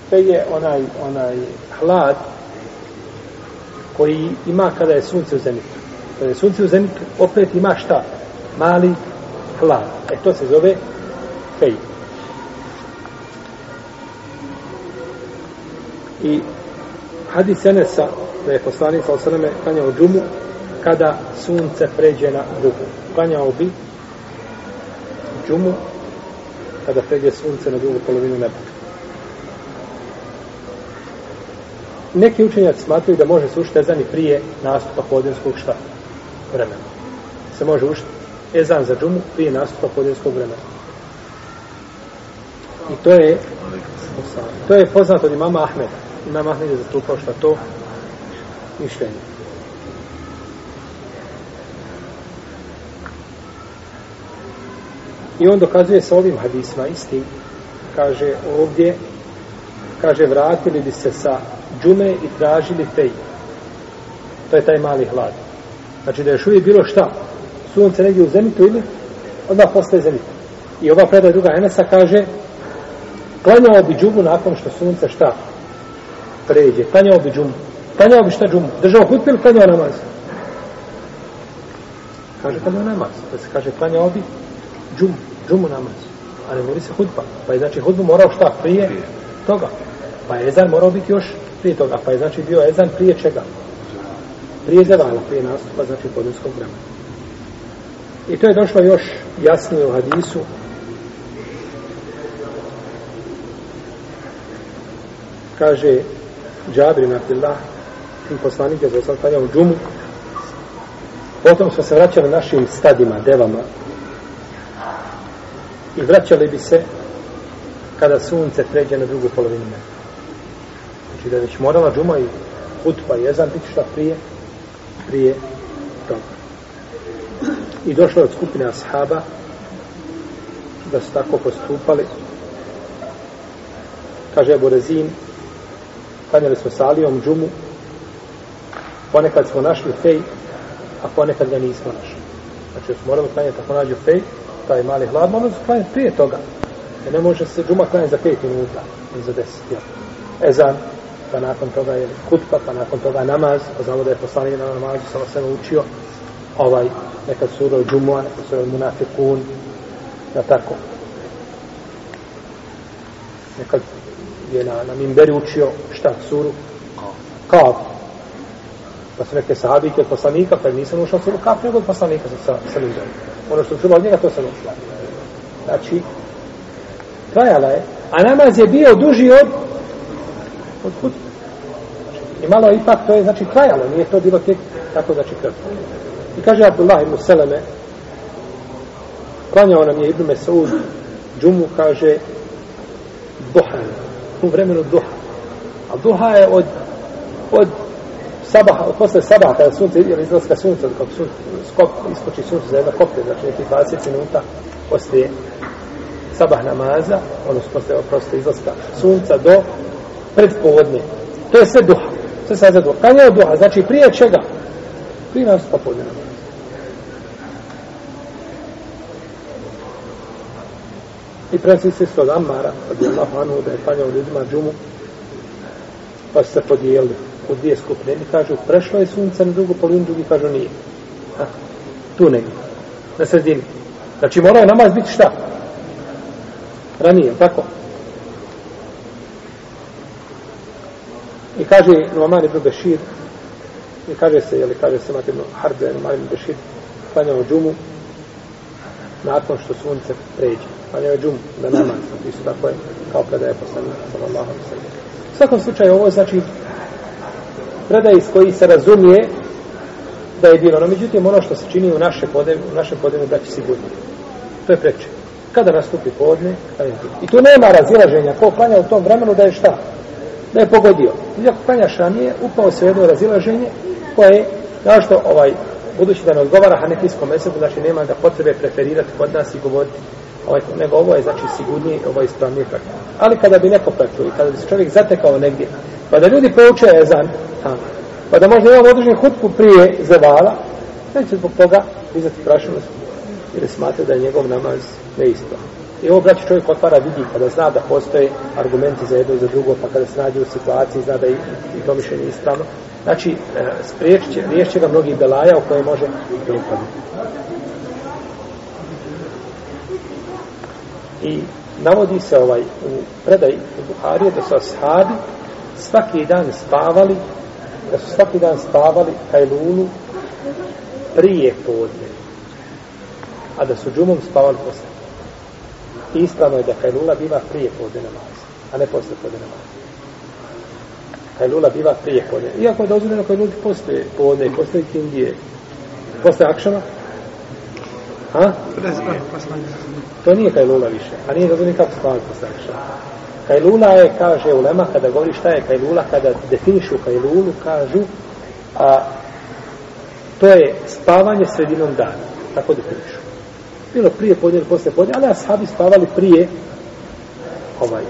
Fej je onaj, onaj hlad koji ima kada je sunce u zenitu. Kada je sunce u zenitu, opet ima šta? Mali hlad. E to se zove fej. I hadis Enesa da je poslanik sa osaname klanjao džumu kada sunce pređe na drugu. Klanjao bi džumu kada pređe sunce na drugu polovinu neba. Neki učenjaci smatruju da može se ušti ezan i prije nastupa podinskog šta? Vremena. Se može ušte ezan za džumu prije nastupa podinskog vremena. I to je to je poznato od imama Ahmeda. Imam Ahmed je zastupao šta to mišljenje. I on dokazuje sa ovim hadisma istim, kaže ovdje, kaže vratili bi se sa džume i tražili fej. To je taj mali hlad. Znači da je još uvijek bilo šta? Sunce negdje u zenitu ili odmah postaje zenitu. I ova predaj druga Enesa kaže klanjao bi džumu nakon što sunce šta? Pređe. Klanjao bi džumu. Klanjao bi šta džumu? Držao hutbe ili klanjao namaz? Kaže klanjao namaz. Da se kaže klanjao bi džumu. Džumu namaz. A ne mori se hutba. Pa je znači hutbu morao šta prije toga. Pa je ezan morao biti još prije toga. Pa je znači bio ezan prije čega? Prije zevala, prije nastupa, znači podinskog vremena. I to je došlo još jasnije u hadisu. Kaže Džabir ibn Abdullah i poslanik je zaostal klanjao u džumu. Potom smo se vraćali našim stadima, devama. I vraćali bi se kada sunce pređe na drugu polovinu neba. Znači da je već morala džuma i hutba i jezan biti šta prije, prije toga. I došlo od skupine ashaba da su tako postupali. Kaže Ebu Rezin, klanjali smo sa Alijom džumu ponekad smo našli fej, a ponekad ga nismo našli. Znači, smo morali klanjati ako nađu fej, taj mali hlad, moramo se klanjati prije toga. Jer ne može se džuma klanjati za 5 minuta, ili za deset. Ja. Ezan, pa nakon toga je hutba, pa nakon toga namaz, pa znamo da je poslanik na namazu samo sve učio, ovaj, nekad suro džumua, nekad suro munafikun, na tako. Nekad je na, na mimberi učio šta, suru? Kao pa su neke sahabike od poslanika, pa nisam ušao suru kaf, nego od poslanika sa, sa, sa ljudom. Ono što čuva od njega, to sam ušla. Znači, trajala je, a namaz je bio duži od od hud. I malo ipak to je, znači, trajalo, nije to bilo tek tako, znači, krv. I kaže Abdullah ibn Seleme, klanjao nam je Ibn Mesaud, džumu, kaže, duha, u vremenu duha. A duha je od, od sabaha, od posle sabaha, kada sunce, ili izlaska sunca, kako sun, skop, iskoči sunce za jedno koplje, znači nekih 20 minuta poslije sabah namaza, odnosno posle, posle izlaska sunca do predpovodne. To je sve duha se sad za duha. Kad duha? Znači prije čega? Prije nas popodne namaza. I prenosi se isto od Amara, od Allahu Anu, da je klanjao ljudima džumu, pa se podijelili u dvije skupine. Jedni kažu, prešlo je sunce na drugu polinu, drugi kažu nije. Ha? Tu negdje. Na sredini. Znači morao namaz biti šta? Ranije, tako? I kaže Numan ibn Bešir, i kaže se, jeli kaže se Matim Harbe, Numan ibn Bešir, klanjao džumu, nakon što sunce pređe. Klanjao džumu, da namaz, isto tako je, kao kada je poslanik, sallallahu alaihi sallam. U svakom slučaju, ovo znači predaj iz koji se razumije da je bilo. No, međutim, ono što se čini u, naše podne, u našem podemu da će sigurno. To je preče. Kada nastupi podne, kada je I tu nema razilaženja. Ko klanja u tom vremenu da je šta? Da je pogodio. I ako klanja šanije, upao se jedno razilaženje koje, kao što ovaj, budući da ne odgovara hanefijskom mesebu, znači nema da potrebe preferirati kod nas i govoriti ovaj, nego ovo je znači sigurnije, ovo je ispravnije praktika. Ali kada bi neko prečuo i kada bi se čovjek zatekao negdje, pa da ljudi pouče ezan, tamo, pa da možda imamo određenu hutku prije zavala, neće zbog toga dizati prašenost ili smatra da je njegov namaz neispravan. I ovo, braći, čovjek otvara vidi kada zna da postoje argumenti za jedno i za drugo, pa kada se nađe u situaciji, zna da i, i to mišljenje ispravno. Znači, e, spriječit će, riješće ga mnogih belaja u koje može dopaditi. I navodi se ovaj u predaj u Buharije da su ashabi svaki dan spavali da su svaki dan spavali Kajlulu prije podne a da su džumom spavali posle i ispravno je da Kajlula biva prije podne namaz a ne posle podne namaz Kajlula biva prije podne iako je dozvoljeno Kajluli posle podne posle kindije posle akšama Ha? To nije kajlula više. A nije dozvoljeno kako spavati posle akšama. Kajlula je, kaže ulema, kada govori šta je kajlula, kada definišu kajlulu, kažu, a to je spavanje sredinom dana. Tako definišu. Bilo prije podne ili posle podne, ali ashabi spavali prije ovaj,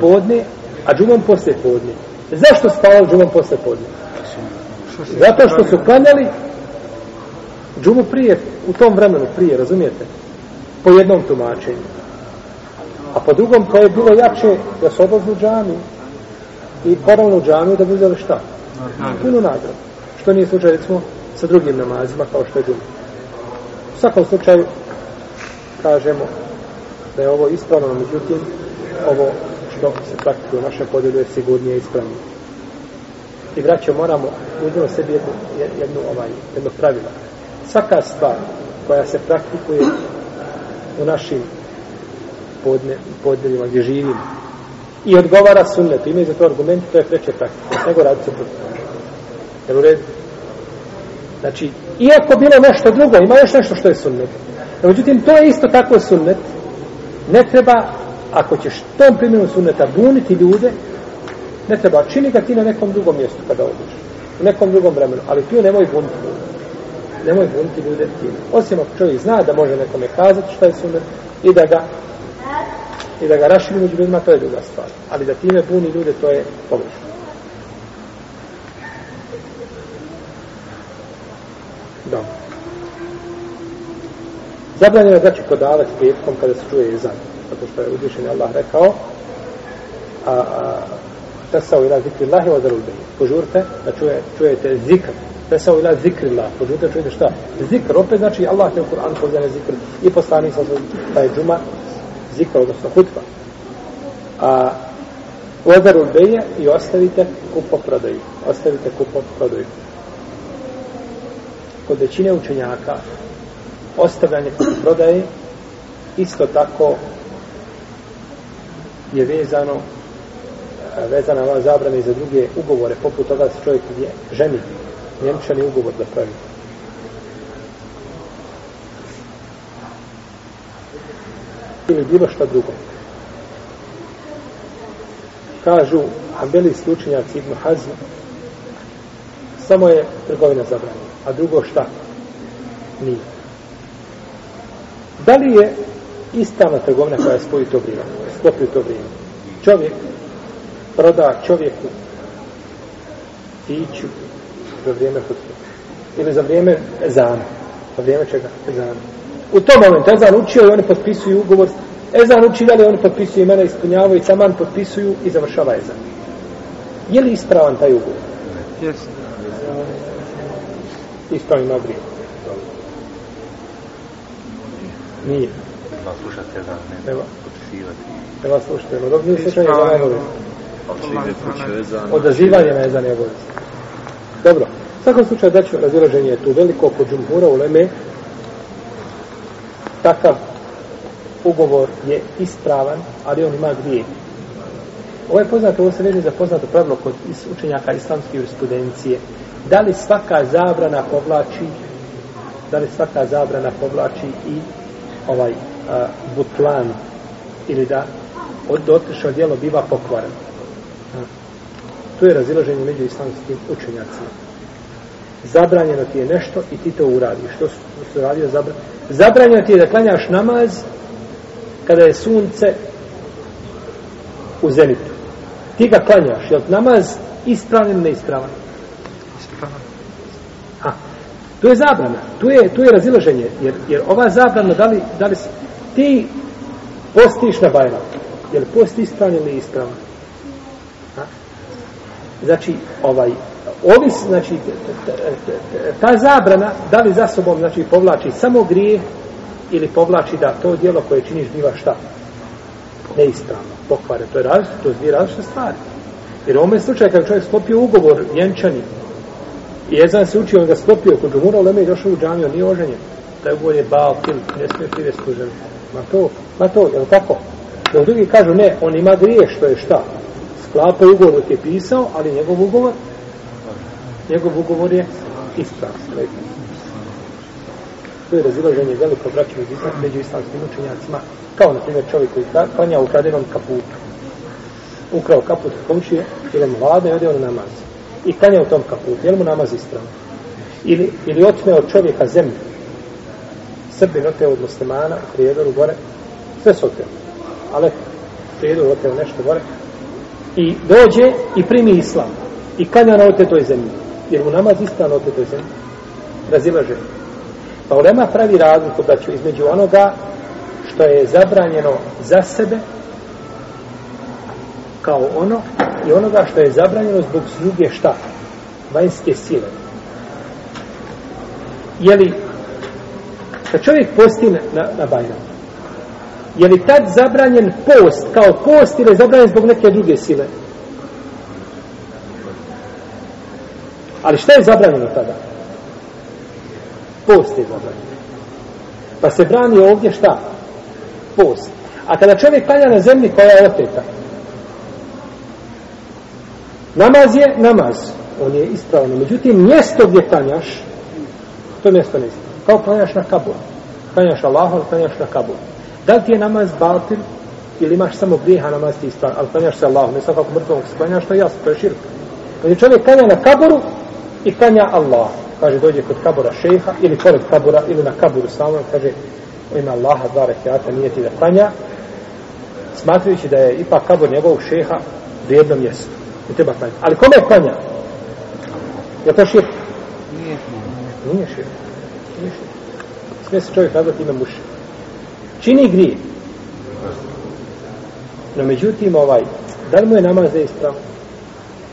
podne, a džumom posle podne. Zašto spavali džumom posle podne? Zato što su klanjali džumu prije, u tom vremenu prije, razumijete? Po jednom tumačenju. A po drugom, to je bilo jače da se odlazili u džamiju i poravno u džamiju da bi uzeli šta? Punu nagradu. Što nije slučaj, recimo, sa drugim namazima, kao što je džumu. U svakom slučaju, kažemo da je ovo ispravno, međutim, ovo što se praktikuje u našem podjelju je sigurnije ispravno. I braćo, moramo uzmano sebi jednu, jednu, ovaj, jedno pravilo. Svaka stvar koja se praktikuje u našim podne, podneljima gdje živimo i odgovara sunnetu, imaju za to argument, to je preče praktika, nego radi se protiv. Jel u redu? Znači, iako bilo nešto drugo, ima još nešto što je sunnet. No, međutim, to je isto tako sunnet. Ne treba, ako ćeš tom primjeru sunneta buniti ljude, ne treba, čini ga ti na nekom drugom mjestu kada odiš. U nekom drugom vremenu. Ali tu nemoj buniti ljude. Nemoj buniti ljude tim. Osim ako čovjek zna da može nekome kazati šta je sunnet i da ga i da ga raširi među ljudima, to je druga stvar. Ali da time buni ljude, to je pogrešno. Dobro. Zabranjeno je znači će petkom kada se čuje jezan. Zato što je uzvišen Allah rekao a, a tesao ila zikri Allahi wa zarul behi. Požurte da čuje, čujete zikr. Tesao ila zikri Allah. Požurte čujete šta? Zikr. Opet znači Allah te u Kur'an pozvane zikr. I poslani sa taj džuma zikr, odnosno hutba. A Odaru beje i ostavite kupo prodaju. Ostavite kupo prodaju. Kod većine učenjaka ostavljanje prodaje isto tako je vezano vezana ova zabrana i za druge ugovore poput toga se čovjek je ženi njemčani ugovor da pravi ili bilo šta drugo. Kažu Ambeli slučenjaci Ibn Hazm samo je trgovina zabranjena. A drugo šta? Nije. Da li je ispravna trgovina koja spoji to vrijeme? Sklopi to vrijeme. Čovjek proda čovjeku piću za vrijeme hutbe. Ili za vrijeme ezana. Za vrijeme čega? Ezana. U tom momentu ezan učio i oni potpisuju ugovor. Ezan uči dalje, oni potpisuju imena, ispunjavaju, saman potpisuju i završava ezan. Je li ispravan taj ugovor? Jeste. Ispravan ima vrijeme. Nije. Treba slušati ezan, ne Treba. potpisivati. Treba slušati. No, dok nije slušanje ezana je obavezno. Ako ide kuće ezan. Odazivanje na ezan je obavezno. Dobro. U svakom slučaju da ću razilaženje je tu veliko kod džumhura u Leme. Takav ugovor je ispravan, ali on ima grije. Ovo je poznato, ovo se veže za poznato pravilo kod učenjaka islamske jurisprudencije. Da li svaka zabrana povlači da li svaka zabrana povlači i ovaj a, butlan ili da od dotišao djelo biva pokvareno. Tu je razilaženje među islamskim učenjacima. Zabranjeno ti je nešto i ti to uradiš. Što su, su radio zabranjeno? Zabranjeno ti je da klanjaš namaz kada je sunce u zenitu. Ti ga klanjaš, je namaz ispravan ili neispravan? Ispravan. A, To je zabrana, tu je, tu je razilaženje, jer, jer ova zabrana, da li, da li si- ti postiš na Bajram, je li post ispravan ili ispravan? A? Znači, ovaj, ovis, znači, ta zabrana, da li za sobom, znači, povlači samo grije, ili povlači da to dijelo koje činiš biva šta? Neispravno, pokvare. To je različito, to je dvije različite stvari. Jer u ovome slučaju, kada čovjek sklopio ugovor vjenčani, I Ezan se učio, on ga sklopio kod Džumura, Leme i došao u džamiju, nije oženjen. Taj ugovor je bal, til, ne smije privesti u ženu. Ma to, ma to, je li tako? Dok drugi kažu, ne, on ima grije, što je šta? Sklapa ugovor dok je pisao, ali njegov ugovor, njegov ugovor je ispravan. To je razilaženje veliko braće među, islam- među islamskim učenjacima, kao na primjer čovjek koji klanja u kaputu. Ukrao kaput od komšije, ili mu vlada i ode on na namaz i klanja u tom kaputu, je li mu namaz ispravan? Ili, ili otme od čovjeka zemlju. Srbin oteo od muslimana u prijedoru gore, sve su oteo. Ali u prijedoru oteo nešto gore. I dođe i primi islam. I klanja na otetoj zemlji. Jer mu namaz ispravan na otetoj zemlji. Razilaže. Pa ulema pravi razliku da ću između onoga što je zabranjeno za sebe kao ono i onoga što je zabranjeno zbog druge šta? Vanjske sile. Je li kad čovjek posti na, na, na Bajram, je li tad zabranjen post kao post ili je zabranjen zbog neke druge sile? Ali šta je zabranjeno tada? Post je zabranjen. Pa se brani ovdje šta? Post. A kada čovjek klanja na zemlji koja je oteta, Namaz je namaz. On je ispravno. Međutim, mjesto gdje klanjaš, to mjesto ne ispravno. Kao klanjaš na kabur. Klanjaš Allahu, ali klanjaš na kabur. Da li ti je namaz batil ili imaš samo grijeha namaz ti ispravno, ali klanjaš se Allah, ne svakako mrtvom se klanjaš, to je jasno, to je širka. Kad je čovjek klanja na kaburu i klanja Allah. Kaže, dođe kod kabura šeha ili pored kabura ili na kaburu samo, kaže, u ime Allaha dva rekiata nije ti da klanja, smatrujući da je ipak kabur njegovog šeha vrijedno mjesto. Ne treba klanjati. Ali kome je klanja? Je to širk? Nije. Nije širk. Nije širk. Smije se čovjek raditi ime muše. Čini grije. No međutim, ovaj, da li mu je namaz za ispravo?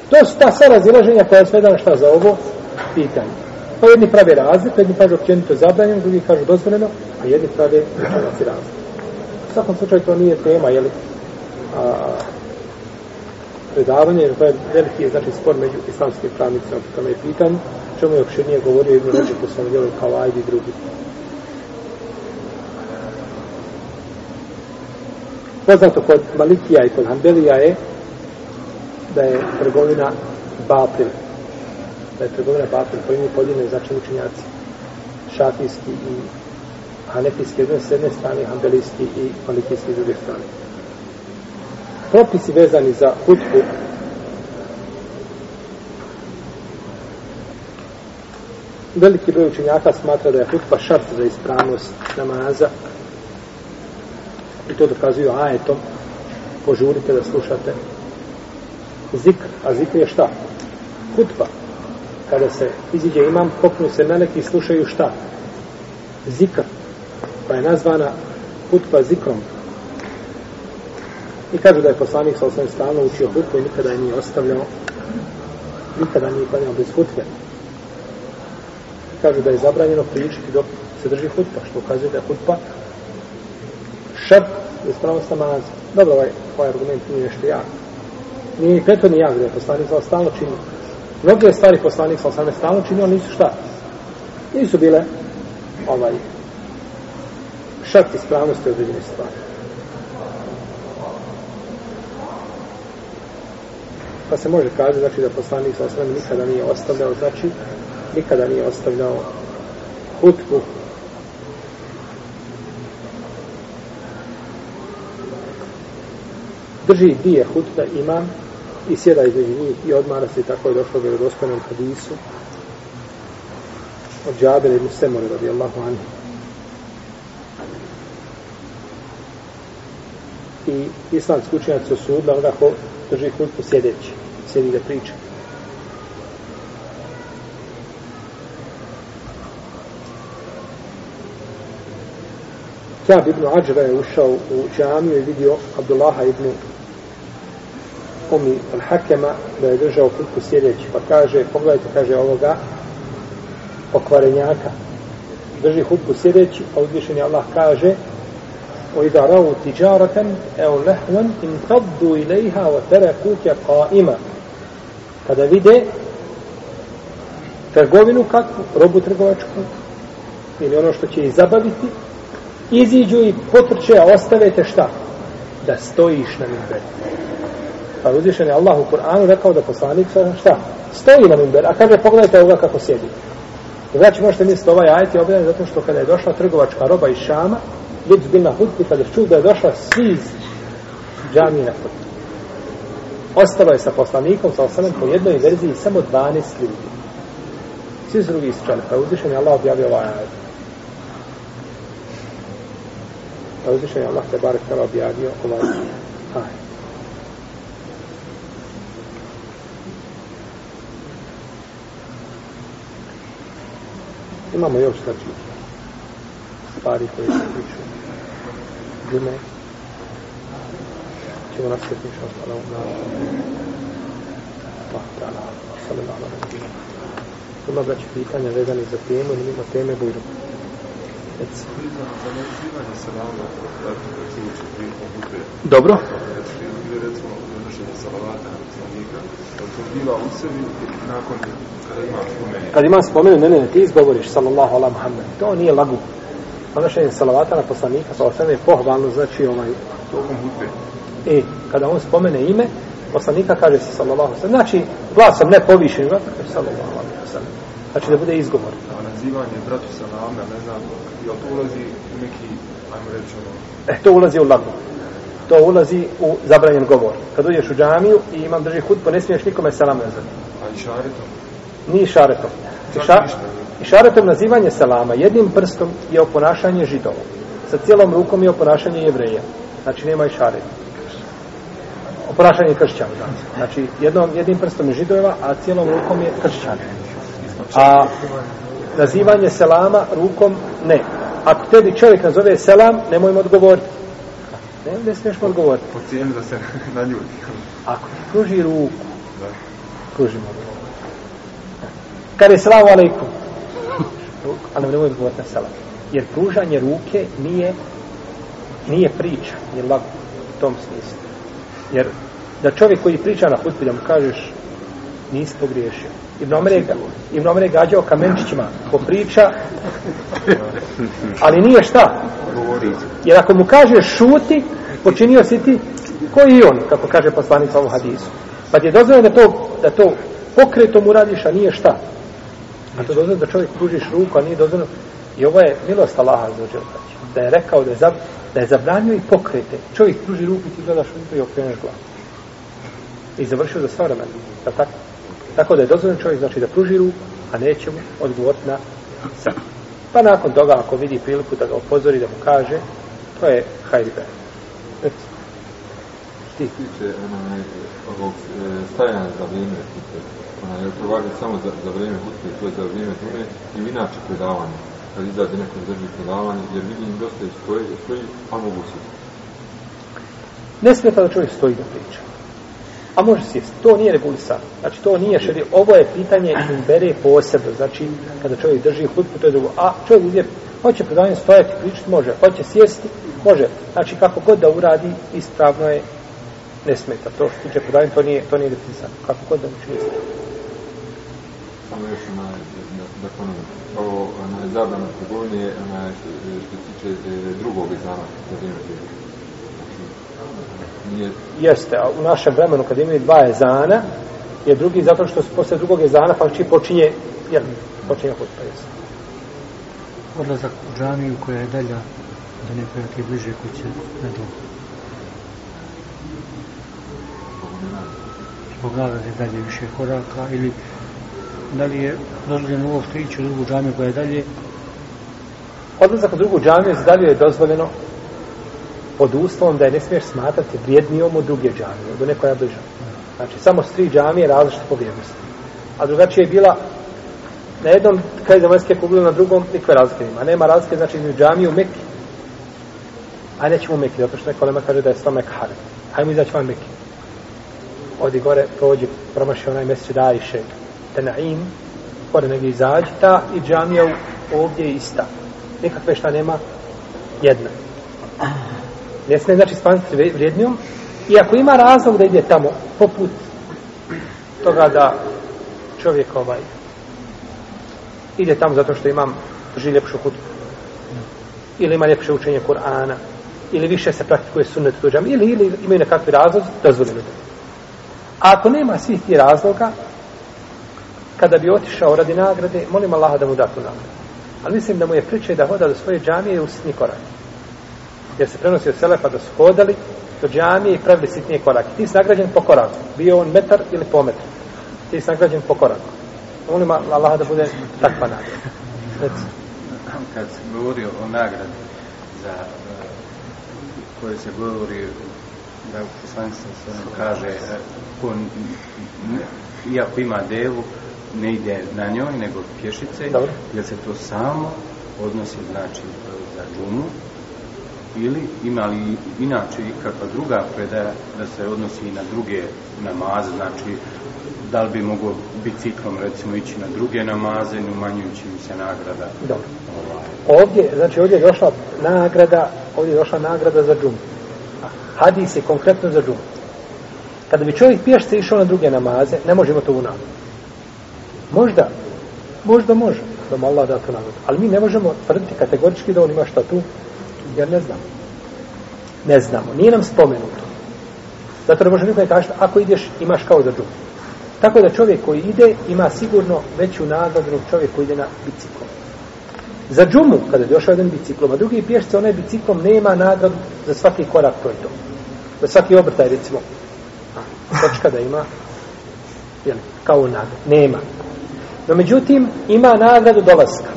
To su ta sva razilaženja koja je svedana šta za ovo pitanje. Pa jedni prave razliku, jedni kažu općenito zabranjeno, drugi kažu dozvoljeno, a jedni prave učenjaci razliku. U svakom slučaju to nije tema, jeli, a, predavanje, jer to je veliki znači, spor među islamskim pravnicima po tome pitanju, čemu je opširnije govorio Ibn Ređe po svom djelu kao ajdi i drugi. Poznato kod Malikija i kod Hanbelija je da je trgovina Batil. Da je trgovina Batil, po mi podijene znači učenjaci šafijski i hanefijski s jedne strane, hanbelijski i malikijski s druge strane propisi vezani za hutbu Veliki broj učenjaka smatra da je hutba šart za ispravnost namaza i to dokazuju ajetom požurite da slušate zikr, a zikr je šta? Hutba. Kada se iziđe imam, popnu se meleki i slušaju šta? Zikr. Pa je nazvana hutba zikrom. I kažu da je poslanik sa osnovim stalno učio hutbu i nikada je nije ostavljao nikada nije klanjao bez hutbe. Kažu da je zabranjeno pričati dok se drži hutba, što ukazuje da je hutba šart za ispravnost namaza. Dobro, ovaj, ovaj argument nije nešto jak. Nije ni prethodni jak da je poslanik sa stalno činio. Mnoge stvari poslanik sa osnovim stalno činio, nisu šta? Nisu bile ovaj šart ispravnosti određene stvari. Pa se može kaže znači da poslanik sa osam nikada nije ostavljao, znači nikada nije ostavljao hutbu. Drži dvije hutbe imam i sjeda između njih i odmara se tako je došlo u vjerodostojnom hadisu. Od Džabira ibn Semore radijallahu anhu. I islamski učenjaci su sudili onoga ko drži hutbu sjedeći sjedi da priča Kjab ibn Ađra je ušao u džamiju i vidio Abdullaha ibn Umi al-Hakema da je držao kutku sjedeći. Pa kaže, pogledajte, kaže ovoga pokvarenjaka. Drži hutbu sjedeći, a uzvišen Allah kaže وَإِذَا رَوُوا تِجَارَةً اَوْ لَهْوًا إِنْ تَبْدُوا إِلَيْهَا وَتَرَكُوكَ قَائِمًا Kada vide trgovinu kakvu, robu trgovačku, ili ono što će ih zabaviti, iziđu i potrče, a ostavete šta? Da stojiš na minberu. Pa uzvišen je Allah u Kur'anu rekao da poslanik sa šta? Stoji na minberu, a kaže pogledajte ovoga kako sjedi. Znači možete misliti ovaj ajet je objavljen zato što kada je došla trgovačka roba iz Šama, ljudi bi na hutbi, kada čuo da je došla svi iz džamije na hutbi. Ostalo je sa poslanikom, sa osanem, po jednoj verziji samo 12 ljudi. Svi su drugi isčali, pa uzvišen je Allah objavio ovaj ajed. Pa uzvišen je Allah te barek tala objavio ovaj ajed. Imamo još znači stvari koje se tiču muslime Ćemo nastaviti inša Allah na Allah pa, ta'ala. Sallallahu alaihi wa sallam. Ima znači pitanja vezani za temu ili mimo teme bujru. Dobro. Kad ima spomenu, ne, ne, ti izgovoriš, sallallahu ala Muhammed. To nije lagu. Donošenje salavata na poslanika, sa osam je pohvalno, znači ovaj... E, kada on spomene ime, poslanika kaže se sallallahu ala Znači, glasom ne povišen, znači, sallallahu sallam. Znači da bude izgovor. A nazivanje bratu salama, ne znam, jel to ulazi u neki, ajmo reći ono... E, to ulazi u lagu. To ulazi u zabranjen govor. Kad uđeš u džamiju i imam drži hutbu, ne smiješ nikome salam nazvati. A i šaretom? Ni šaretom. I, ša, I šaretom nazivanje salama jednim prstom je oponašanje židova. Sa cijelom rukom je oponašanje jevreja. Znači nema i šaret. Oponašanje kršćana. Znači jednom, jednim prstom je židova, a cijelom rukom je kršćan. A nazivanje selama rukom ne. Ako tebi čovjek nazove selam, nemoj mu odgovoriti. Ne, ne smiješ mu odgovoriti. Po cijenu da se na ljudi. Ako ti pruži ruku, pruži mu ruku. Kada je selamu alaikum, ali nemoj odgovoriti na selam. Jer pružanje ruke nije nije priča, nije lago u tom smislu. Jer da čovjek koji priča na hutbi da mu kažeš nisi pogriješio. Ibn Omer je, Ibn Omer je gađao kamenčićima ko priča, ali nije šta. Jer ako mu kažeš šuti, počinio si ti koji i on, kako kaže poslanica ovom hadisu. Pa ti je dozvoljeno da to, da to pokretom uradiš, a nije šta. A to dozvoljeno da čovjek pružiš ruku, a nije dozvoljeno. I ovo je milost Allaha za. Da je rekao da je, zab, da je zabranio i pokrete. Čovjek pruži ruku i ti gledaš ruku i okreneš glavu. I završio za sva vremena. Da tako? Tako da je dozvoljeno čovjek znači da pruži ruku, a neće mu odgovoriti na sam. Pa nakon toga, ako vidi priliku da ga upozori, da mu kaže, to je hajribe. Eto. Što tiče onaj, ovog e, stajanja za vrijeme hutbe, je to važi samo za, za vrijeme hutbe, to je za vrijeme hutbe i inače predavanje, kad izađe neko drži predavanje, jer vidim dosta i stoji, stoji, a mogu se. Ne smeta da čovjek stoji da priča. A može sjesti. To nije regulisano. Znači, to nije šeri. Ovo je pitanje imbere posebno. Znači, kada čovjek drži hutbu, to je drugo. A čovjek uzije, hoće predavanje stojati, pričati, može. Hoće sjesti, može. Znači, kako god da uradi, ispravno je, ne smeta. To što tiče predavanja, to nije, to nije definisano. Kako god da učini. Samo još onaj, da, da ponovim. Ovo, onaj, zabrana trgovine je što, se tiče e, drugog izana za vrijeme hutbe. Znači, nije, Jeste, a u našem vremenu kad imaju dva ezana, je drugi zato što posle drugog ezana pa či počinje, jel, počinje hutba, jeste. odlazak u džamiju koja je dalja do nekojake bliže kuće na dom. Zbog nagrade dalje više koraka ili da li je dozvoljeno uopšte ići u drugu džamiju koja je dalje Odlazak u drugu džamiju za dalje je dozvoljeno pod uslovom da je ne smiješ smatrati vrijednijom od druge džamije, do nekoja bliža. Znači, samo s tri džamije različite po vrijednosti. A drugačije je bila na jednom kraju zemaljske kugle, na drugom nikve razlike nema. Nema razlike, znači, između džamije u Mekki. A nećemo u Mekki, zato što neko lema kaže da je sto Mek haram. Hajmo izaći van Mekki. Odi gore, prođi, promaši onaj mjesec Dajše, Tenaim, pored negdje izađe, ta i džamija ovdje je ista. Nikakve šta nema, jedna. Ne smije znači smatrati vrijednijom. I ako ima razlog da ide tamo, poput toga da čovjek ovaj ide tamo zato što imam drži ljepšu hutbu ili ima ljepše učenje Kur'ana ili više se praktikuje sunnet u džami ili, ili imaju nekakvi razlog dozvoljeno da. A ako nema svih tih razloga kada bi otišao radi nagrade molim Allaha da mu da tu nagradu ali mislim da mu je priče da hoda do svoje džamije u sitni korak jer se prenosi od Selefa da su hodali do džamije i pravili sitnije korake. Ti si nagrađen po koraku. Bio on metar ili po metru. Ti si nagrađen po koraku. Molim Allah da bude takva nagrada. Reci. kad se govori o nagradi za e, koje se govori da poslanicu se ono kaže e, ko iako ima devu ne ide na njoj nego pješice jer se to samo odnosi znači za džumu ili ima li inače ikakva druga predaja da se odnosi i na druge namaze, znači da li bi mogao biciklom recimo ići na druge namaze, ne umanjujući im se nagrada Dobro. ovaj, Ovdje, znači ovdje je došla nagrada, ovdje je došla nagrada za džumu. Hadis je konkretno za džumu. Kada bi čovjek pješce išao na druge namaze, ne možemo to u nagradu. Možda, možda može, da mu Allah da to nagradu. Ali mi ne možemo tvrditi kategorički da on ima šta tu, jer ne znamo. Ne znamo, nije nam spomenuto. Zato ne može nikome ne ako ideš, imaš kao za džumu. Tako da čovjek koji ide, ima sigurno veću nagradu nego čovjek koji ide na biciklom. Za džumu, kada je došao jedan biciklom, a drugi pješce, onaj biciklom nema nagradu za svaki korak koji to. Za svaki obrtaj, recimo, a, točka da ima, jel, kao nagradu. Nema. No, međutim, ima nagradu dolaska.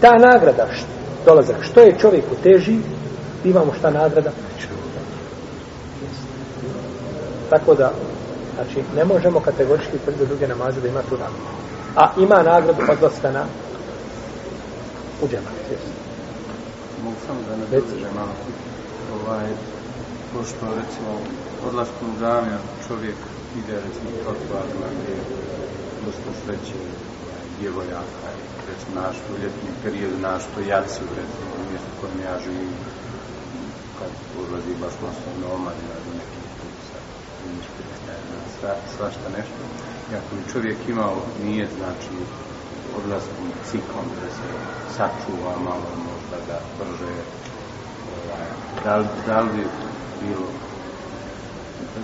Ta nagrada, št, dolazak, što je čovjeku teži, imamo šta nagrada? Tako da, znači, ne možemo kategorički tvrditi druge namaze da ima tu nagradu. A ima nagradu odlaska na u džemat. Mogu samo da ne dođe malo. Ovaj, pošto recimo odlaskom u džamiju čovjek ide recimo trotuarima gdje dosta sreće djevojaka, recimo naš u ljetni period, naš to jaci, recimo u mjestu kojem ja živim, kad ulazi baš masovno omladina do nekih kusa, sva, svašta nešto. I ako bi čovjek imao nije znači odlaskom ciklom da se sačuva malo možda da brže ovaj, da, da li bi bilo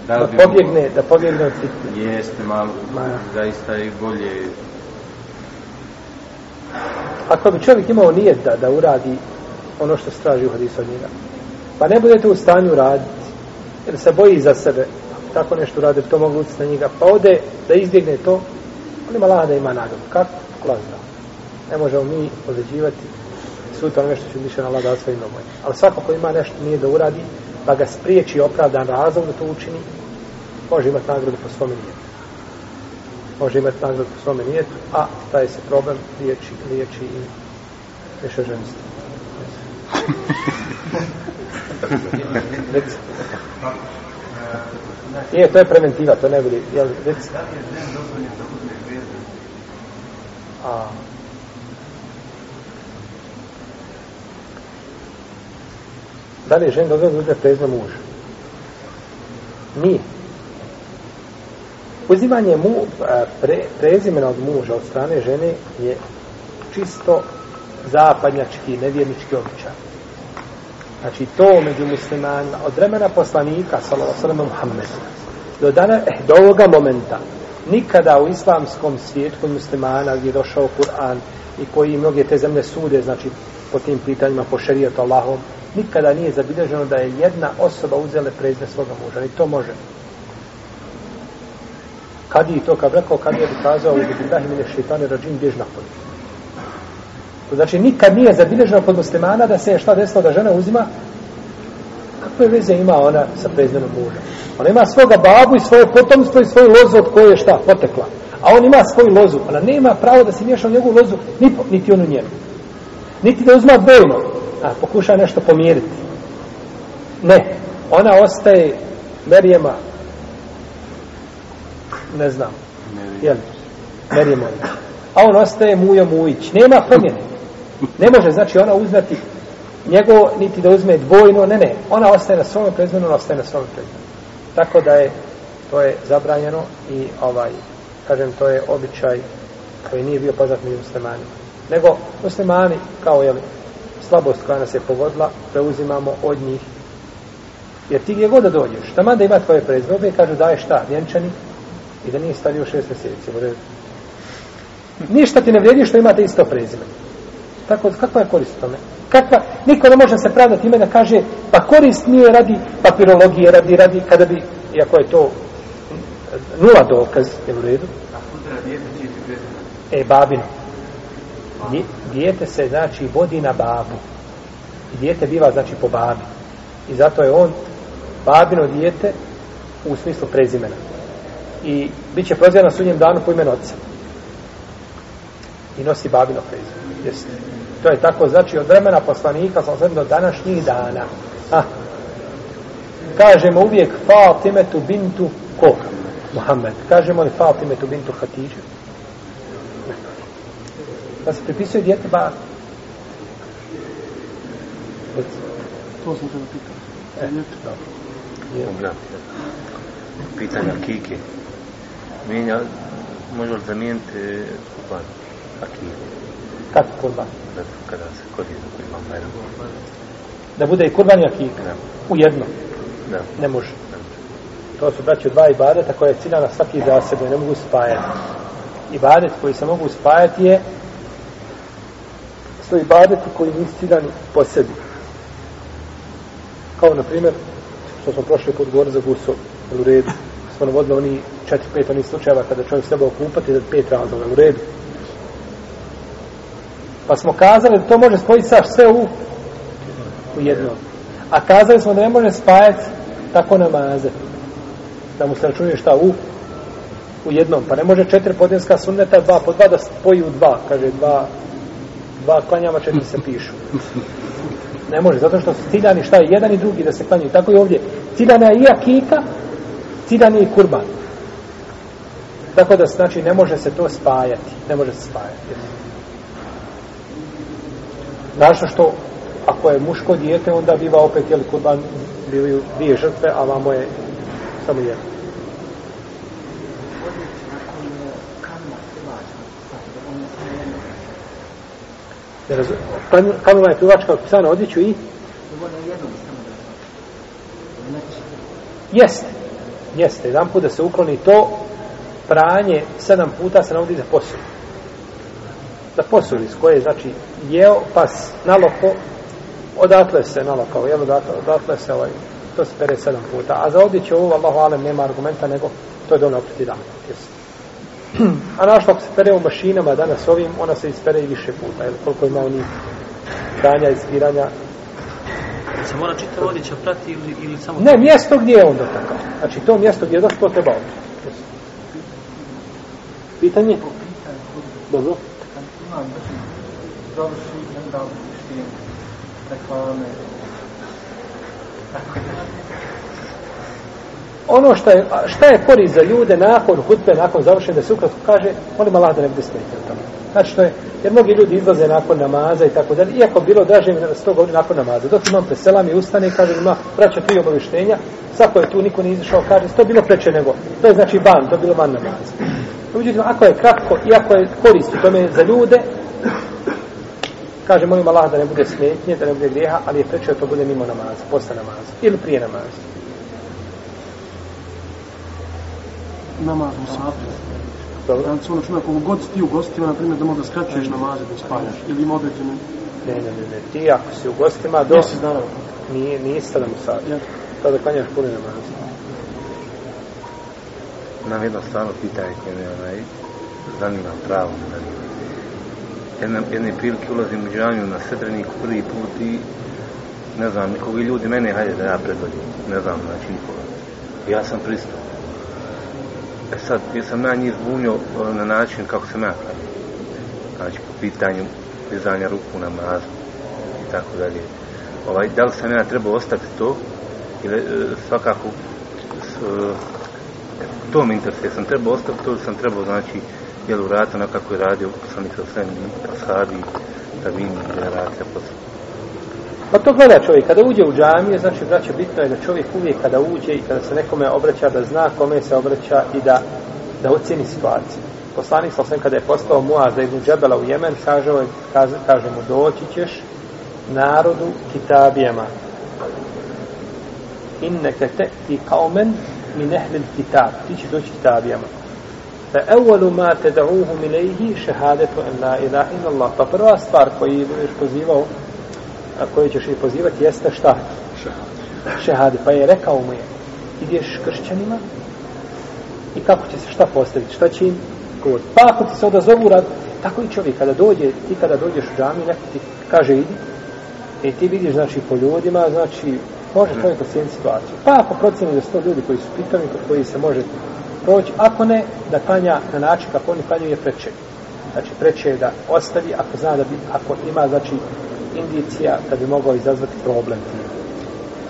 da Da pobjegne, da pobjegne od fitne. jeste malo Ma. zaista i bolje Ako bi čovjek imao nijet da, da uradi ono što se traži u hadisu od njega, pa ne budete u stanju raditi, jer se boji za sebe, tako nešto rade, to mogu utjeti na njega, pa ode da izbjegne to, on ima laha da ima nagradu. Kako? Allah zna. Ne možemo mi određivati sutra nešto će više na lada svojim domojima. Ali svako ko ima nešto nije da uradi, pa ga spriječi opravdan razlog da to učini, može imati nagradu po svome nijetu. Može imati nagradu po svome nijetu, a taj se problem liječi, liječi i više ženstvo. Reci. Nije, to je preventiva, to ne bude. Jel, reci. A, da li je žena dozvoljena da uzme prezme muža? Nije. Uzimanje mu, pre, prezimena od muža od strane žene je čisto zapadnjački, nevjernički običaj. Znači to među muslimanima od vremena poslanika sallallahu Muhammed do dana eh, do ovoga momenta nikada u islamskom svijetu muslimana gdje je došao Kur'an i koji mnoge te zemlje sude znači po tim pitanjima po šerijatu Allahom nikada nije zabilježeno da je jedna osoba uzela prezime svoga muža i to može kad je to kad rekao kad je kazao u billahi mine šeitane rađim bjež napolje To znači nikad nije zabilježeno kod muslimana da se je šta desilo da žena uzima kakve veze ima ona sa prezimenom muža. Ona ima svoga babu i svoje potomstvo i svoju lozu od koje je šta potekla. A on ima svoju lozu. Ona nema pravo da se miješa u njegovu lozu niti, niti onu njenu. Niti da uzma dvojno. A pokuša nešto pomiriti. Ne. Ona ostaje Merijema ne znam. Jel? Merijema. A on ostaje Mujo Mujić. Nema promjene. Ne može, znači, ona uzmeti njegov, niti da uzme dvojno, ne, ne. Ona ostaje na svom prezmenu, ona ostaje na svom prezmenu. Tako da je, to je zabranjeno i ovaj, kažem, to je običaj koji nije bio poznat među muslimanima. Nego, muslimani, kao je slabost koja nas je pogodila, preuzimamo od njih. Jer ti gdje god da dođeš, tamo da ima tvoje prezme, kažu daje šta, vjenčani, i da nije stavio šest mjeseci. Ništa ti ne vrijedi što imate isto prezime. Tako, kakva je korist tome? Kakva, niko ne može se pravdati ime da kaže, pa korist nije radi papirologije, radi, radi, kada bi, iako je to nula dokaz, je u redu? E, babino. Dijete se, znači, vodi na babu. I dijete biva, znači, po babi. I zato je on babino dijete u smislu prezimena. I bit će prozirano sudnjem danu po imenu oca. I nosi babino prezime. Jeste. To je tako, znači, od vremena poslanika, sam sve do današnjih dana. Ha. Kažemo uvijek Fatimetu bintu ko? Muhammed. Kažemo li Fatimetu bintu Hatidžu? Da se pripisuje djete ba... To sam te pitao. E, dobro. Pitanje Akike. Mijenja, može li zamijeniti kupan Akike? Kako kurban? Da, kada se koristi za imam Bajram. Da bude i kurban i akika? Da. U jedno? Da. Ne može. To su braći dva ibadeta koje je ciljana svaki za sebe, ne mogu spajati. Ibadet koji se mogu spajati je su ibadeti koji nisu ciljani po sebi. Kao, na primjer, što smo prošli put govorili za guso u redu. Smo navodili oni četiri, pet onih slučajeva kada čovjek treba okupati da pet razloga u redu. Pa smo kazali da to može spojiti sa sve u, u jedno. A kazali smo da ne može spajati tako namaze. Da mu se računuje šta u u jednom. Pa ne može četiri podinska sunneta, dva po dva da spoji u dva. Kaže dva, dva klanjama četiri se pišu. Ne može, zato što su ciljani šta je jedan i drugi da se klanjaju. Tako i ovdje. Ciljana je i akika, ciljan je i kurban. Tako da znači ne može se to spajati. Ne može se spajati. Našto što, ako je muško dijete, onda biva opet, jel, kurban, bili dvije žrtve, a vamo je samo jedno. Kamila je plivačka od pisana odjeću i? Jeste. Jeste. Jedan put da se ukloni to, pranje sedam puta se navodi za posud da posuli iz koje znači jeo pas naloko odatle se nalokao jel odatle, odatle se ovaj to se pere sedam puta. A za odjeću ovo, Allahu alem, nema argumenta, nego to je dono opriti dan. A našto ako se pere u mašinama danas ovim, ona se ispere i više puta. Jer koliko ima onih pranja i spiranja. Se mora čitava odjeća prati ili, ili samo... Ne, mjesto gdje je onda takav. Znači to mjesto gdje je došlo, treba opriti. Pitanje? Dobro. Završi i onda ušti reklame ono što je, šta je korist za ljude nakon hutbe, nakon završenja da se ukratko kaže, molim Allah da ne bude smetio tamo. Znači što je, jer mnogi ljudi izlaze nakon namaza i tako dalje, iako bilo draže mi da se to govori nakon namaza. Dok imam preselam i ustane i kaže, ima braća tri obavještenja, svako je tu, niko nije izašao, kaže, to je bilo preče nego, to je znači ban, to je bilo van namaza. Međutim, ako je kratko, iako je korist u tome za ljude, kaže, molim Allah da ne bude smetnje, da ne bude grijeha, ali je preče da to bude mimo namaza, posle namaza, ili prije namaza. Namaz musafir. Dobro. Znači, ono čuna, koliko god ti u gostima, na primjer, da možda skraćuješ namaze da spaljaš. Ili ima određene... Ne, ne, ne, ne, ti ako si u gostima do... Mjesec dana. Nije, nije sada mu sad. Ja. Tada klanjaš puni namaz. Imam jedno stvarno pitanje koje me onaj, zanima pravo. Zanima. Jedne, jedne prilike ulazim u džanju na Sedreniku prvi put i ne znam, nikoga i ljudi mene, hajde da ja predvodim. Ne znam, znači nikoga. Ja sam pristao. E sad, jesam ja njih zbunio e, na način kako sam ja klanio. Znači, po pitanju dizanja ruku na mazu i tako dalje. Ovaj, da li sam ja trebao ostati to ili e, svakako s, e, to me interesuje, sam trebao ostati to ili sam trebao, znači, jel urati ono kako je radio poslanik sa sve ashabi, tabini, generacija posle. Pa to gleda čovjek, kada uđe u džamije, znači, braće, bitno je da čovjek uvijek kada uđe i kada se nekome obraća, da zna kome se obraća i da, da ocjeni situaciju. Poslanik sa sve kada je postao Muaz ibn Džebela u Jemen, kaže, ovaj- kaže, kaže mu, doći ćeš narodu kitabijama. Inneke te i kaumen min ehlil kitab. Ti će doći kitabijama. Fa evvalu ma teda'uhum ilaihi šehadetu en la ilaha illa Allah. Pa prva stvar koju a koje ćeš ih pozivati jeste šta? Šehade. Pa je rekao mu je, ideš kršćanima i kako će se šta postaviti, šta će im govoriti. Pa ako ti se odazovu rad, tako i čovjek kada dođe, ti kada dođeš u džami, neko ti kaže idi, i ti vidiš znači po ljudima, znači može čovjek ocijeniti situaciju. Pa ako procjeni da sto ljudi koji su pitani, kod koji se može proći, ako ne, da klanja na način kako oni klanjaju je preče. Znači preče je da ostavi, ako zna da bi, ako ima, znači, indicija da bi mogao izazvati problem.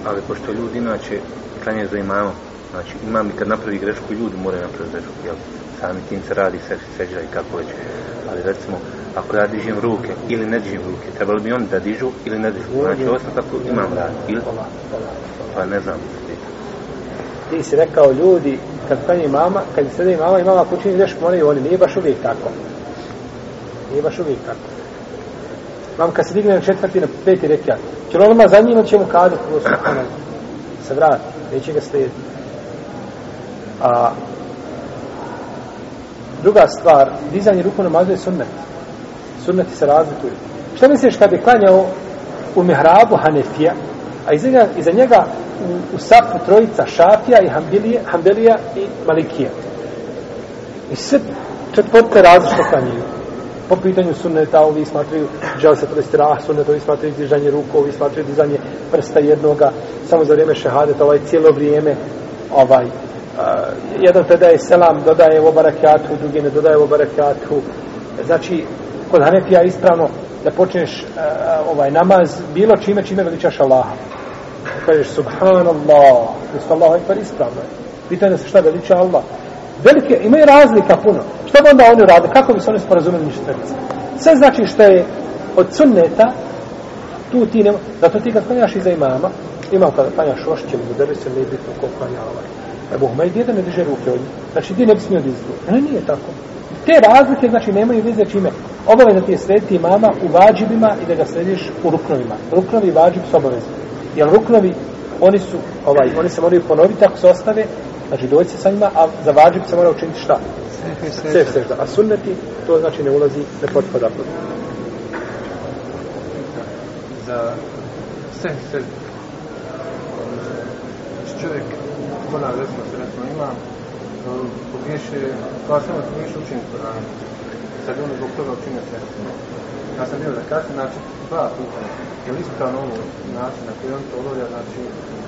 Ali pošto ljudi inače klanjaju za imamom, znači imam i kad napravi grešku, ljudi moraju napraviti grešku, jel? Sami tim se radi se, seđa i kako već. Ali recimo, ako ja dižem ruke ili ne dižem ruke, trebali bi oni da dižu ili ne dižu. Znači, ovo sam kako imam radi. Ili? Pa ne znam. Ti si rekao ljudi, kad klanje mama, kad sede i mama i mama počini grešku, moraju oni, nije baš uvijek tako. Nije baš uvijek tako. Mam kad se digne na četvrti, na peti rekiat, će li odmah za njima će mu kazati, prvo su se vrati, neće ga slijediti. A druga stvar, dizanje ruku na mazu je sunnet. Sunneti se razlikuju. Šta misliš kad bi klanjao u mihrabu Hanefija, a iza njega, iza njega u, u sapu trojica Šafija i Hambilije, Hambelija i Malikija. I sve četvrte različito klanjaju po pitanju sunneta, ovi smatraju žele se provesti rah sunneta, ovi smatraju dizanje ruku, ovi smatraju dizanje prsta jednoga, samo za vrijeme šehadeta, ovaj cijelo vrijeme, ovaj, uh, jedan predaje selam, dodaje u obarakatu, drugi ne dodaje u obarakatu, znači, kod Hanefija ispravno da počneš uh, ovaj namaz bilo čime, čime veličaš Allaha. Kažeš, subhanallah, isto Allah je ispravno. Pitanje se šta veliča Allah velike, imaju razlika puno. Što bi onda oni uradili? Kako bi se oni sporazumeli ništa? Sve znači što je od sunneta, tu ti ne... zato ti kad klanjaš iza imama, imam kada klanjaš ošće, ili da se ne bitno ko klanja ovaj. Ebu Humeid jedan ne diže ruke od njih. Znači ti ne bi smio dizati. Ne, nije tako. Te razlike, znači, nemaju veze čime. Obaveza ti je slediti imama u vađibima i da ga slediš u ruknovima. Ruknovi i vađib su obavezni. Jer ruknovi, oni su, ovaj, oni se moraju ponoviti ako se ostave, Znači doći se sa njima, a za vađib se mora učiniti šta? Sef sežda. A sunneti, to znači ne ulazi, ne potpada pod. Za sef sežda. čovjek, kodan recimo se recimo ima, pogriješe, kao samo pogriješe učiniti Kur'an. Sad ono zbog toga učinio se. Ja sam bio da kasnije, znači, dva puta. Je li ispravno ovo način na koji on to obavlja, znači,